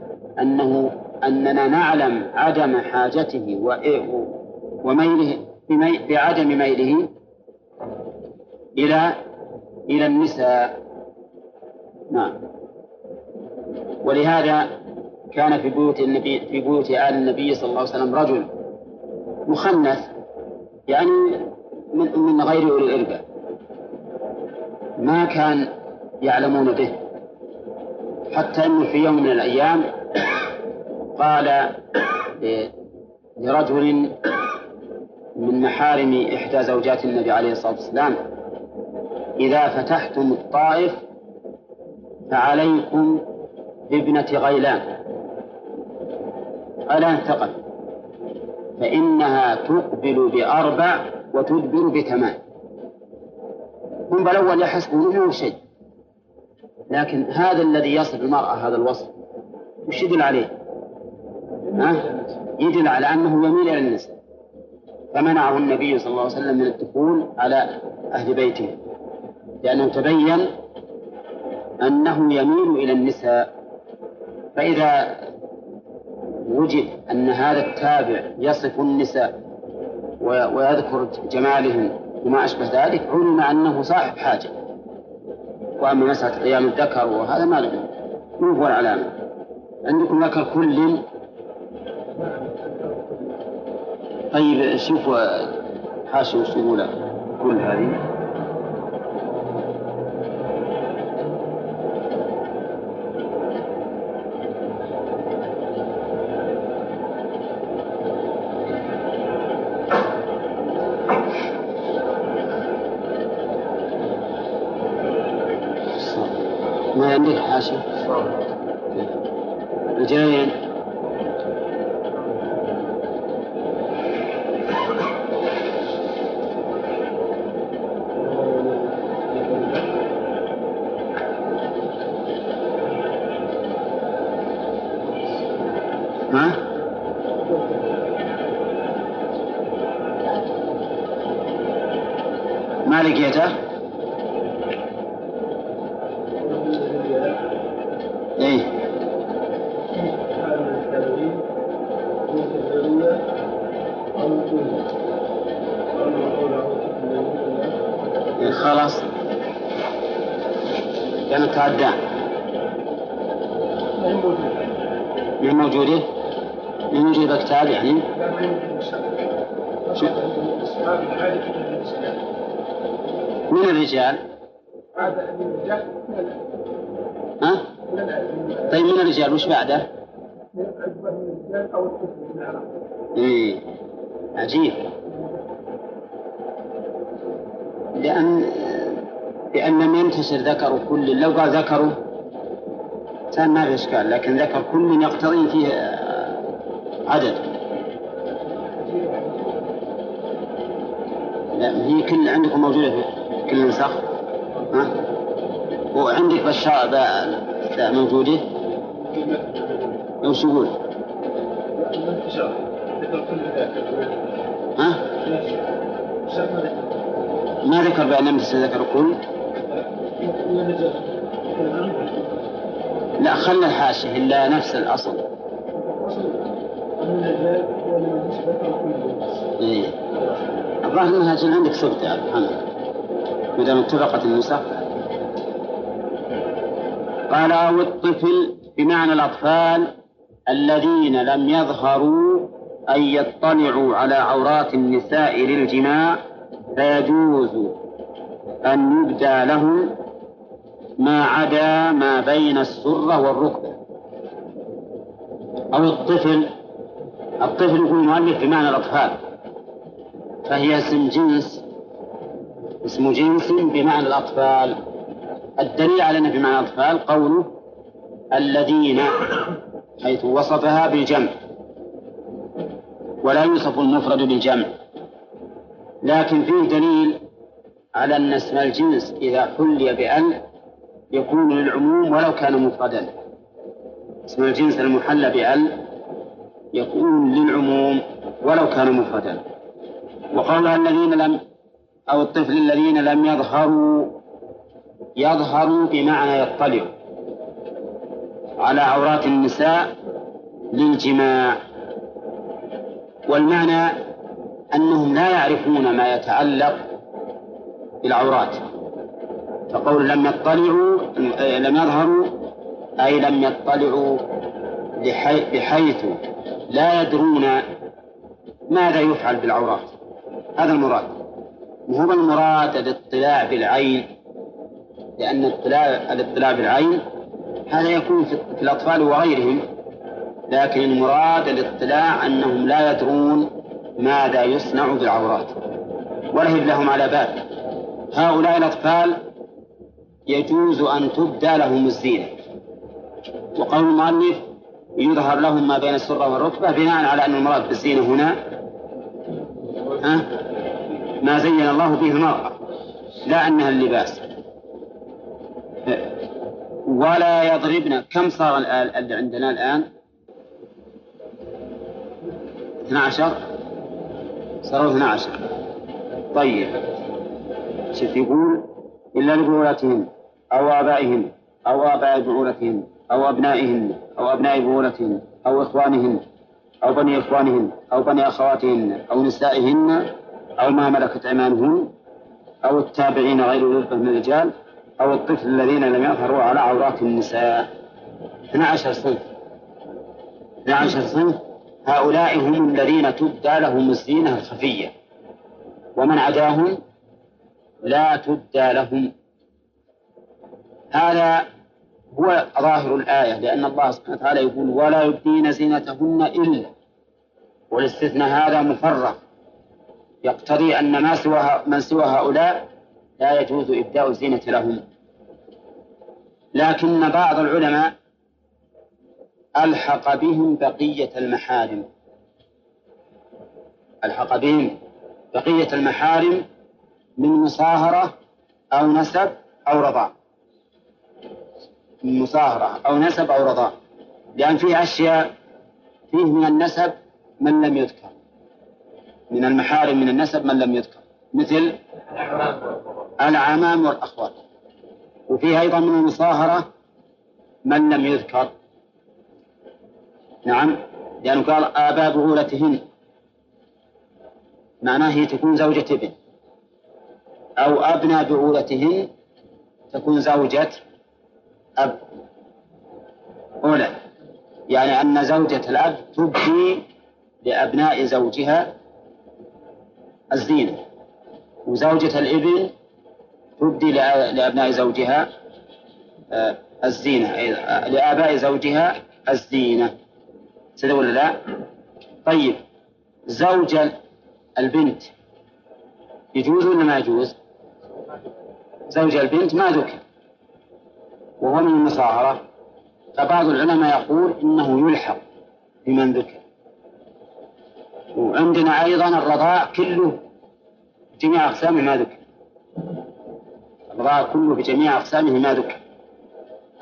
أنه أننا نعلم عدم حاجته وميله بعدم ميله إلى إلى النساء. نعم. ولهذا كان في بيوت النبي في بيوت آل النبي صلى الله عليه وسلم رجل مخنث يعني من من غير أولي الإربة. ما كان يعلمون به. حتى أنه في يوم من الأيام قال لرجل من محارم إحدى زوجات النبي عليه الصلاة والسلام إذا فتحتم الطائف فعليكم بابنة غيلان. غيلان ثقل فإنها تقبل بأربع وتدبر بثمان. هم بالأول يحسبون أنه شيء. لكن هذا الذي يصف المرأة هذا الوصف وش يدل عليه؟ ها؟ يدل على أنه يميل إلى النساء فمنعه النبي صلى الله عليه وسلم من الدخول على أهل بيته لأنه تبين أنه يميل إلى النساء فإذا وجد أن هذا التابع يصف النساء ويذكر جمالهن وما أشبه ذلك علم أنه صاحب حاجة وأما مسألة قيام الذكر وهذا ما مو هو العلامة؟ عندكم ذكر كل طيب شوفوا حاشي وش يقول كل هذه ما عندك حاشي الرجال وش بعده؟ إيه عجيب لأن لأن لم ينتشر ذكر كل لو قال ذكره كان ما في إشكال لكن ذكر كل يقتضي فيه آه، عدد لا هي كل عندكم موجودة في كل نسخ ها؟ وعندك بشار لا موجودة يقول؟ ها؟ ما ذكر بأن لم ذكر كل لا خلى الحاشية إلا نفس الأصل إيه. الظاهر انها جن عندك سبت يا محمد ما دام اتفقت النسخ قال أو الطفل بمعنى الأطفال الذين لم يظهروا أن يطلعوا على عورات النساء للجماع فيجوز أن يبدى لهم ما عدا ما بين السرة والركبة. أو الطفل الطفل يقول المؤلف بمعنى الأطفال فهي اسم جنس اسم جنس بمعنى الأطفال. الدليل على أنه بمعنى الأطفال قوله الذين حيث وصفها بالجمع. ولا يوصف المفرد بالجمع. لكن فيه دليل على أن اسم الجنس إذا حلي بأن يكون للعموم ولو كان مفردا. اسم الجنس المحلى بأن يكون للعموم ولو كان مفردا. وقولها الذين لم أو الطفل الذين لم يظهروا يظهروا بمعنى يطلعوا على عورات النساء للجماع. والمعنى أنهم لا يعرفون ما يتعلق بالعورات. فقول لم يطلعوا لم يظهروا أي لم يطلعوا بحيث لا يدرون ماذا يفعل بالعورات. هذا المراد. وهو المراد الاطلاع بالعين؟ لأن الاطلاع الاطلاع بالعين هذا يكون في الأطفال وغيرهم لكن المراد الاطلاع أنهم لا يدرون ماذا يصنع بالعورات ولهب لهم على بال. هؤلاء الأطفال يجوز أن تبدى لهم الزينة. وقول المؤلف يظهر لهم ما بين السرة والركبة بناء على أن المراد بالزينة هنا ها؟ ما زين الله به المرأة لا أنها اللباس. ولا يضربن كم صار اللي عندنا الآن؟ 12 صاروا 12 طيب. شوف يقول إلا لبعولتهن أو آبائهن أو آباء بعولتهن أو أبنائهن أو أبناء بعولتهن أو إخوانهن أو بني إخوانهن أو بني أخواتهن أو نسائهن أو ما ملكت أيمانهن أو التابعين غير أولي من الرجال. أو الطفل الذين لم يظهروا على عورات النساء. 12 صنف. 12 صنف. هؤلاء هم الذين تبدى لهم الزينة الخفية. ومن عداهم؟ لا تبدى لهم. هذا هو ظاهر الآية لأن الله سبحانه وتعالى يقول ولا يبدين زينتهن إلا. والاستثناء هذا مفرغ يقتضي أن ما سوى من سوى هؤلاء لا يجوز إبداء الزينة لهم. لكن بعض العلماء ألحق بهم بقية المحارم. ألحق بهم بقية المحارم من مصاهرة أو نسب أو رضاع من مصاهرة أو نسب أو رضاع لأن فيه أشياء فيه من النسب من لم يذكر. من المحارم من النسب من لم يذكر. مثل العمام والأخوات. وفيه أيضا من المصاهرة من لم يذكر. نعم لأنه قال آباء بعولتهن معناه هي تكون زوجة ابن. أو أبنى بعولتهن تكون زوجة أب. أولى يعني أن زوجة الأب تبدي لأبناء زوجها الزينة. وزوجة الإبن تبدي لأبناء زوجها آه، الزينة لآباء زوجها الزينة كذا ولا لا؟ طيب زوج البنت يجوز ولا ما يجوز؟ زوج البنت ما ذكر وهو من المصاهرة فبعض العلماء يقول إنه يلحق بمن ذكر وعندنا أيضا الرضاع كله جميع أقسامه ما ذكر الرضاع كله بجميع أقسامه ما ذكر.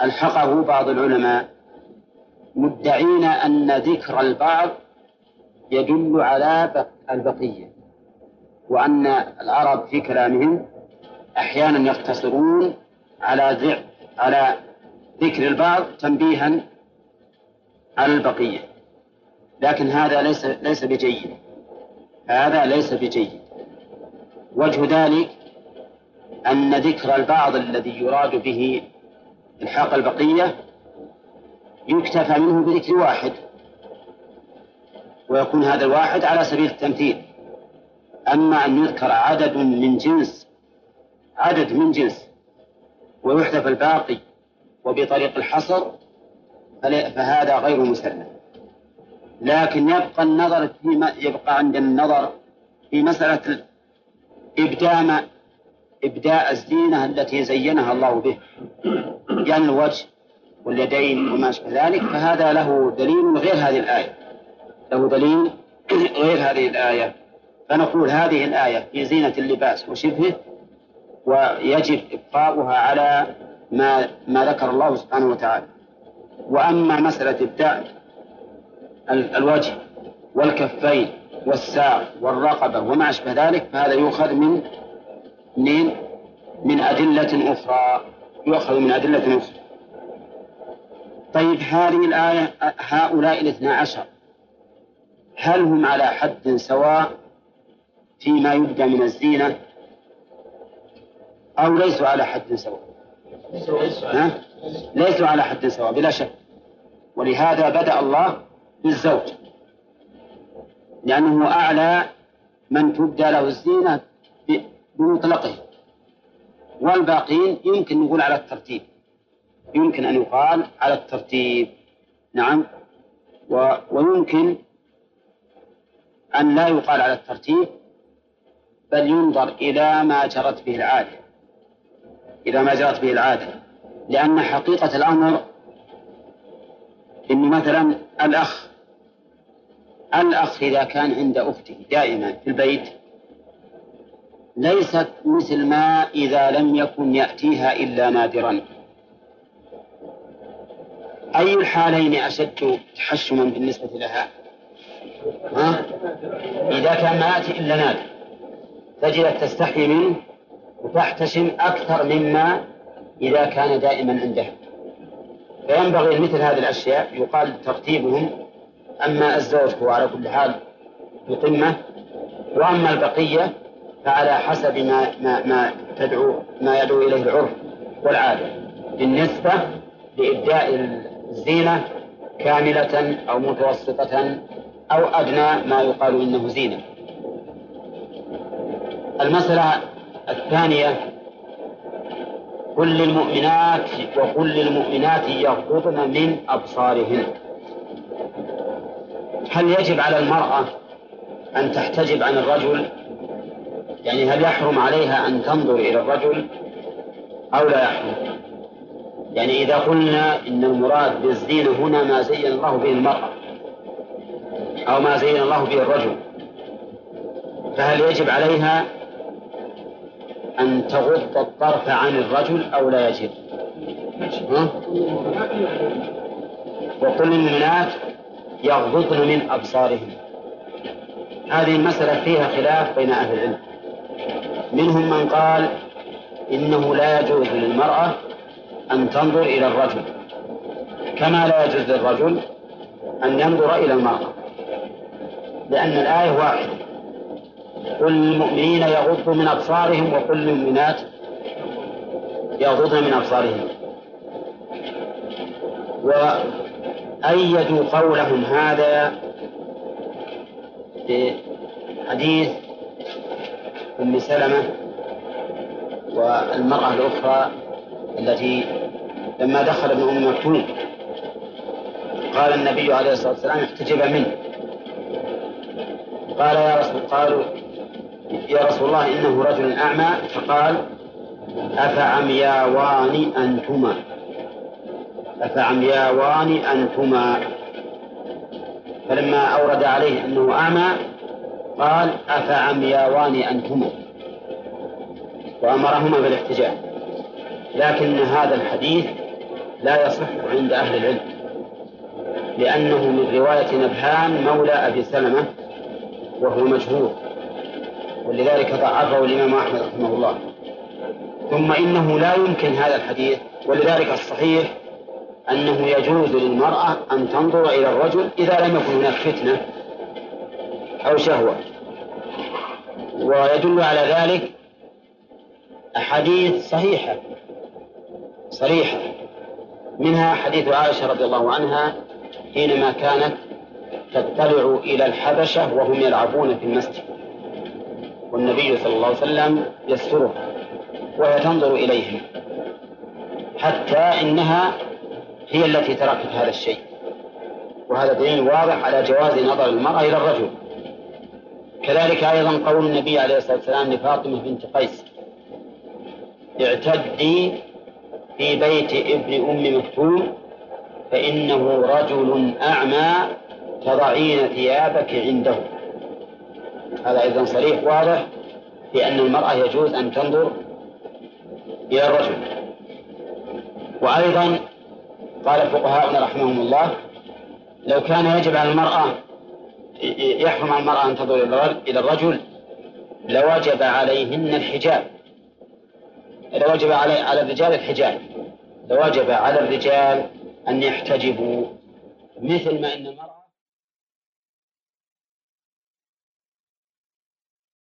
ألحقه بعض العلماء. مدعين أن ذكر البعض يدل على البقية وأن العرب في كلامهم أحيانا يقتصرون على على ذكر البعض تنبيها على البقية. لكن هذا ليس ليس بجيد. هذا ليس بجيد. وجه ذلك أن ذكر البعض الذي يراد به إلحاق البقية يكتفى منه بذكر واحد ويكون هذا الواحد على سبيل التمثيل. أما أن يذكر عدد من جنس عدد من جنس ويحذف الباقي وبطريق الحصر فهذا غير مسلم. لكن يبقى النظر في يبقى عندنا النظر في مسألة إبداء إبداء الزينة التي زينها الله به. يعني الوجه واليدين وما أشبه ذلك فهذا له دليل غير هذه الآية. له دليل <clears throat> غير هذه الآية. فنقول هذه الآية في زينة اللباس وشبهه ويجب إبقاؤها على ما ما ذكر الله سبحانه وتعالى. وأما مسألة إبداء الوجه والكفين والساق والرقبة وما أشبه ذلك فهذا يؤخذ من من من أدلة أخرى يؤخذ من أدلة أخرى. طيب هذه الآية هؤلاء الاثنى عشر هل هم على حد سواء فيما يبدى من الزينة أو ليسوا على حد سواء؟ ليسوا على حد سواء بلا شك. ولهذا بدأ الله بالزوج لأنه أعلى من تبدى له الزينة بمطلقه. والباقين يمكن نقول على الترتيب. يمكن أن يقال على الترتيب. نعم. و... ويمكن أن لا يقال على الترتيب بل ينظر إلى ما جرت به العادة. إلى ما جرت به العادة. لأن حقيقة الأمر إن مثلا الأخ الأخ إذا كان عند أخته دائما في البيت ليست مثل ما إذا لم يكن يأتيها إلا نادرا. أي الحالين أشد تحشما بالنسبة لها؟ ها؟ إذا كان ما يأتي إلا نادر. تجد تستحي منه وتحتشم أكثر مما إذا كان دائما عندها. فينبغي مثل هذه الأشياء يقال ترتيبهم أما الزوج هو على كل حال بقمة وأما البقية فعلى حسب ما ما ما تدعو ما يدعو إليه العرف والعادة. بالنسبة لإبداء الزينة كاملة أو متوسطة أو أدنى ما يقال إنه زينة. المسألة الثانية قل للمؤمنات وقل للمؤمنات يغضضن من أبصارهن. هل يجب على المرأة أن تحتجب عن الرجل يعني هل يحرم عليها أن تنظر إلى الرجل أو لا يحرم؟ يعني إذا قلنا إن المراد بالزينة هنا ما زين الله به المرأة أو ما زين الله به الرجل فهل يجب عليها أن تغض الطرف عن الرجل أو لا يجب؟ ها؟ وكل المؤمنات يغضضن من أبصارهن. هذه المسألة فيها خلاف بين أهل العلم. منهم من قال إنه لا يجوز للمرأة أن تنظر إلى الرجل. كما لا يجوز للرجل أن ينظر إلى المرأة. لأن الآية واحدة. قل للمؤمنين يغضوا من أبصارهم وقل للمؤمنات يغضضن من أبصارهم. وأيدوا قولهم هذا بحديث أم سلمة والمرأة الأخرى التي لما دخل ابن أم مكتوم قال النبي عليه الصلاة والسلام احتجب منه. قال يا رسول قالوا يا رسول الله إنه رجل أعمى. فقال أفعمياوان أنتما؟ أفعمياوان أنتما؟ فلما أورد عليه أنه أعمى قال أفعمياوان أنتما وأمرهما بالاحتجاج. لكن هذا الحديث لا يصح عند أهل العلم لأنه من رواية نبهان مولى أبي سلمة وهو مشهور ولذلك ضعفه الإمام أحمد رحمه الله. ثم إنه لا يمكن هذا الحديث ولذلك الصحيح أنه يجوز للمرأة أن تنظر إلى الرجل إذا لم يكن هناك فتنة أو شهوة. ويدل على ذلك أحاديث صحيحة صريحة. منها حديث عائشة رضي الله عنها حينما كانت تطلع إلى الحبشة وهم يلعبون في المسجد. والنبي صلى الله عليه وسلم يسترها وهي تنظر إليهم حتى إنها هي التي تركت هذا الشيء. وهذا دليل واضح على جواز نظر المرأة إلى الرجل. كذلك أيضا قول النبي عليه الصلاة والسلام لفاطمة بنت قيس اعتدي في بيت ابن أم مكتوم فإنه رجل أعمى تضعين ثيابك عنده. هذا أيضا صريح واضح في أن المرأة يجوز أن تنظر إلى الرجل. وأيضا قال فقهاؤنا رحمهم الله لو كان يجب على المرأة يحرم على المرأة أن تنظر إلى الرجل لوجب عليهن الحجاب. لوجب على على الرجال الحجاب. لوجب على الرجال أن يحتجبوا. مثل ما أن المرأة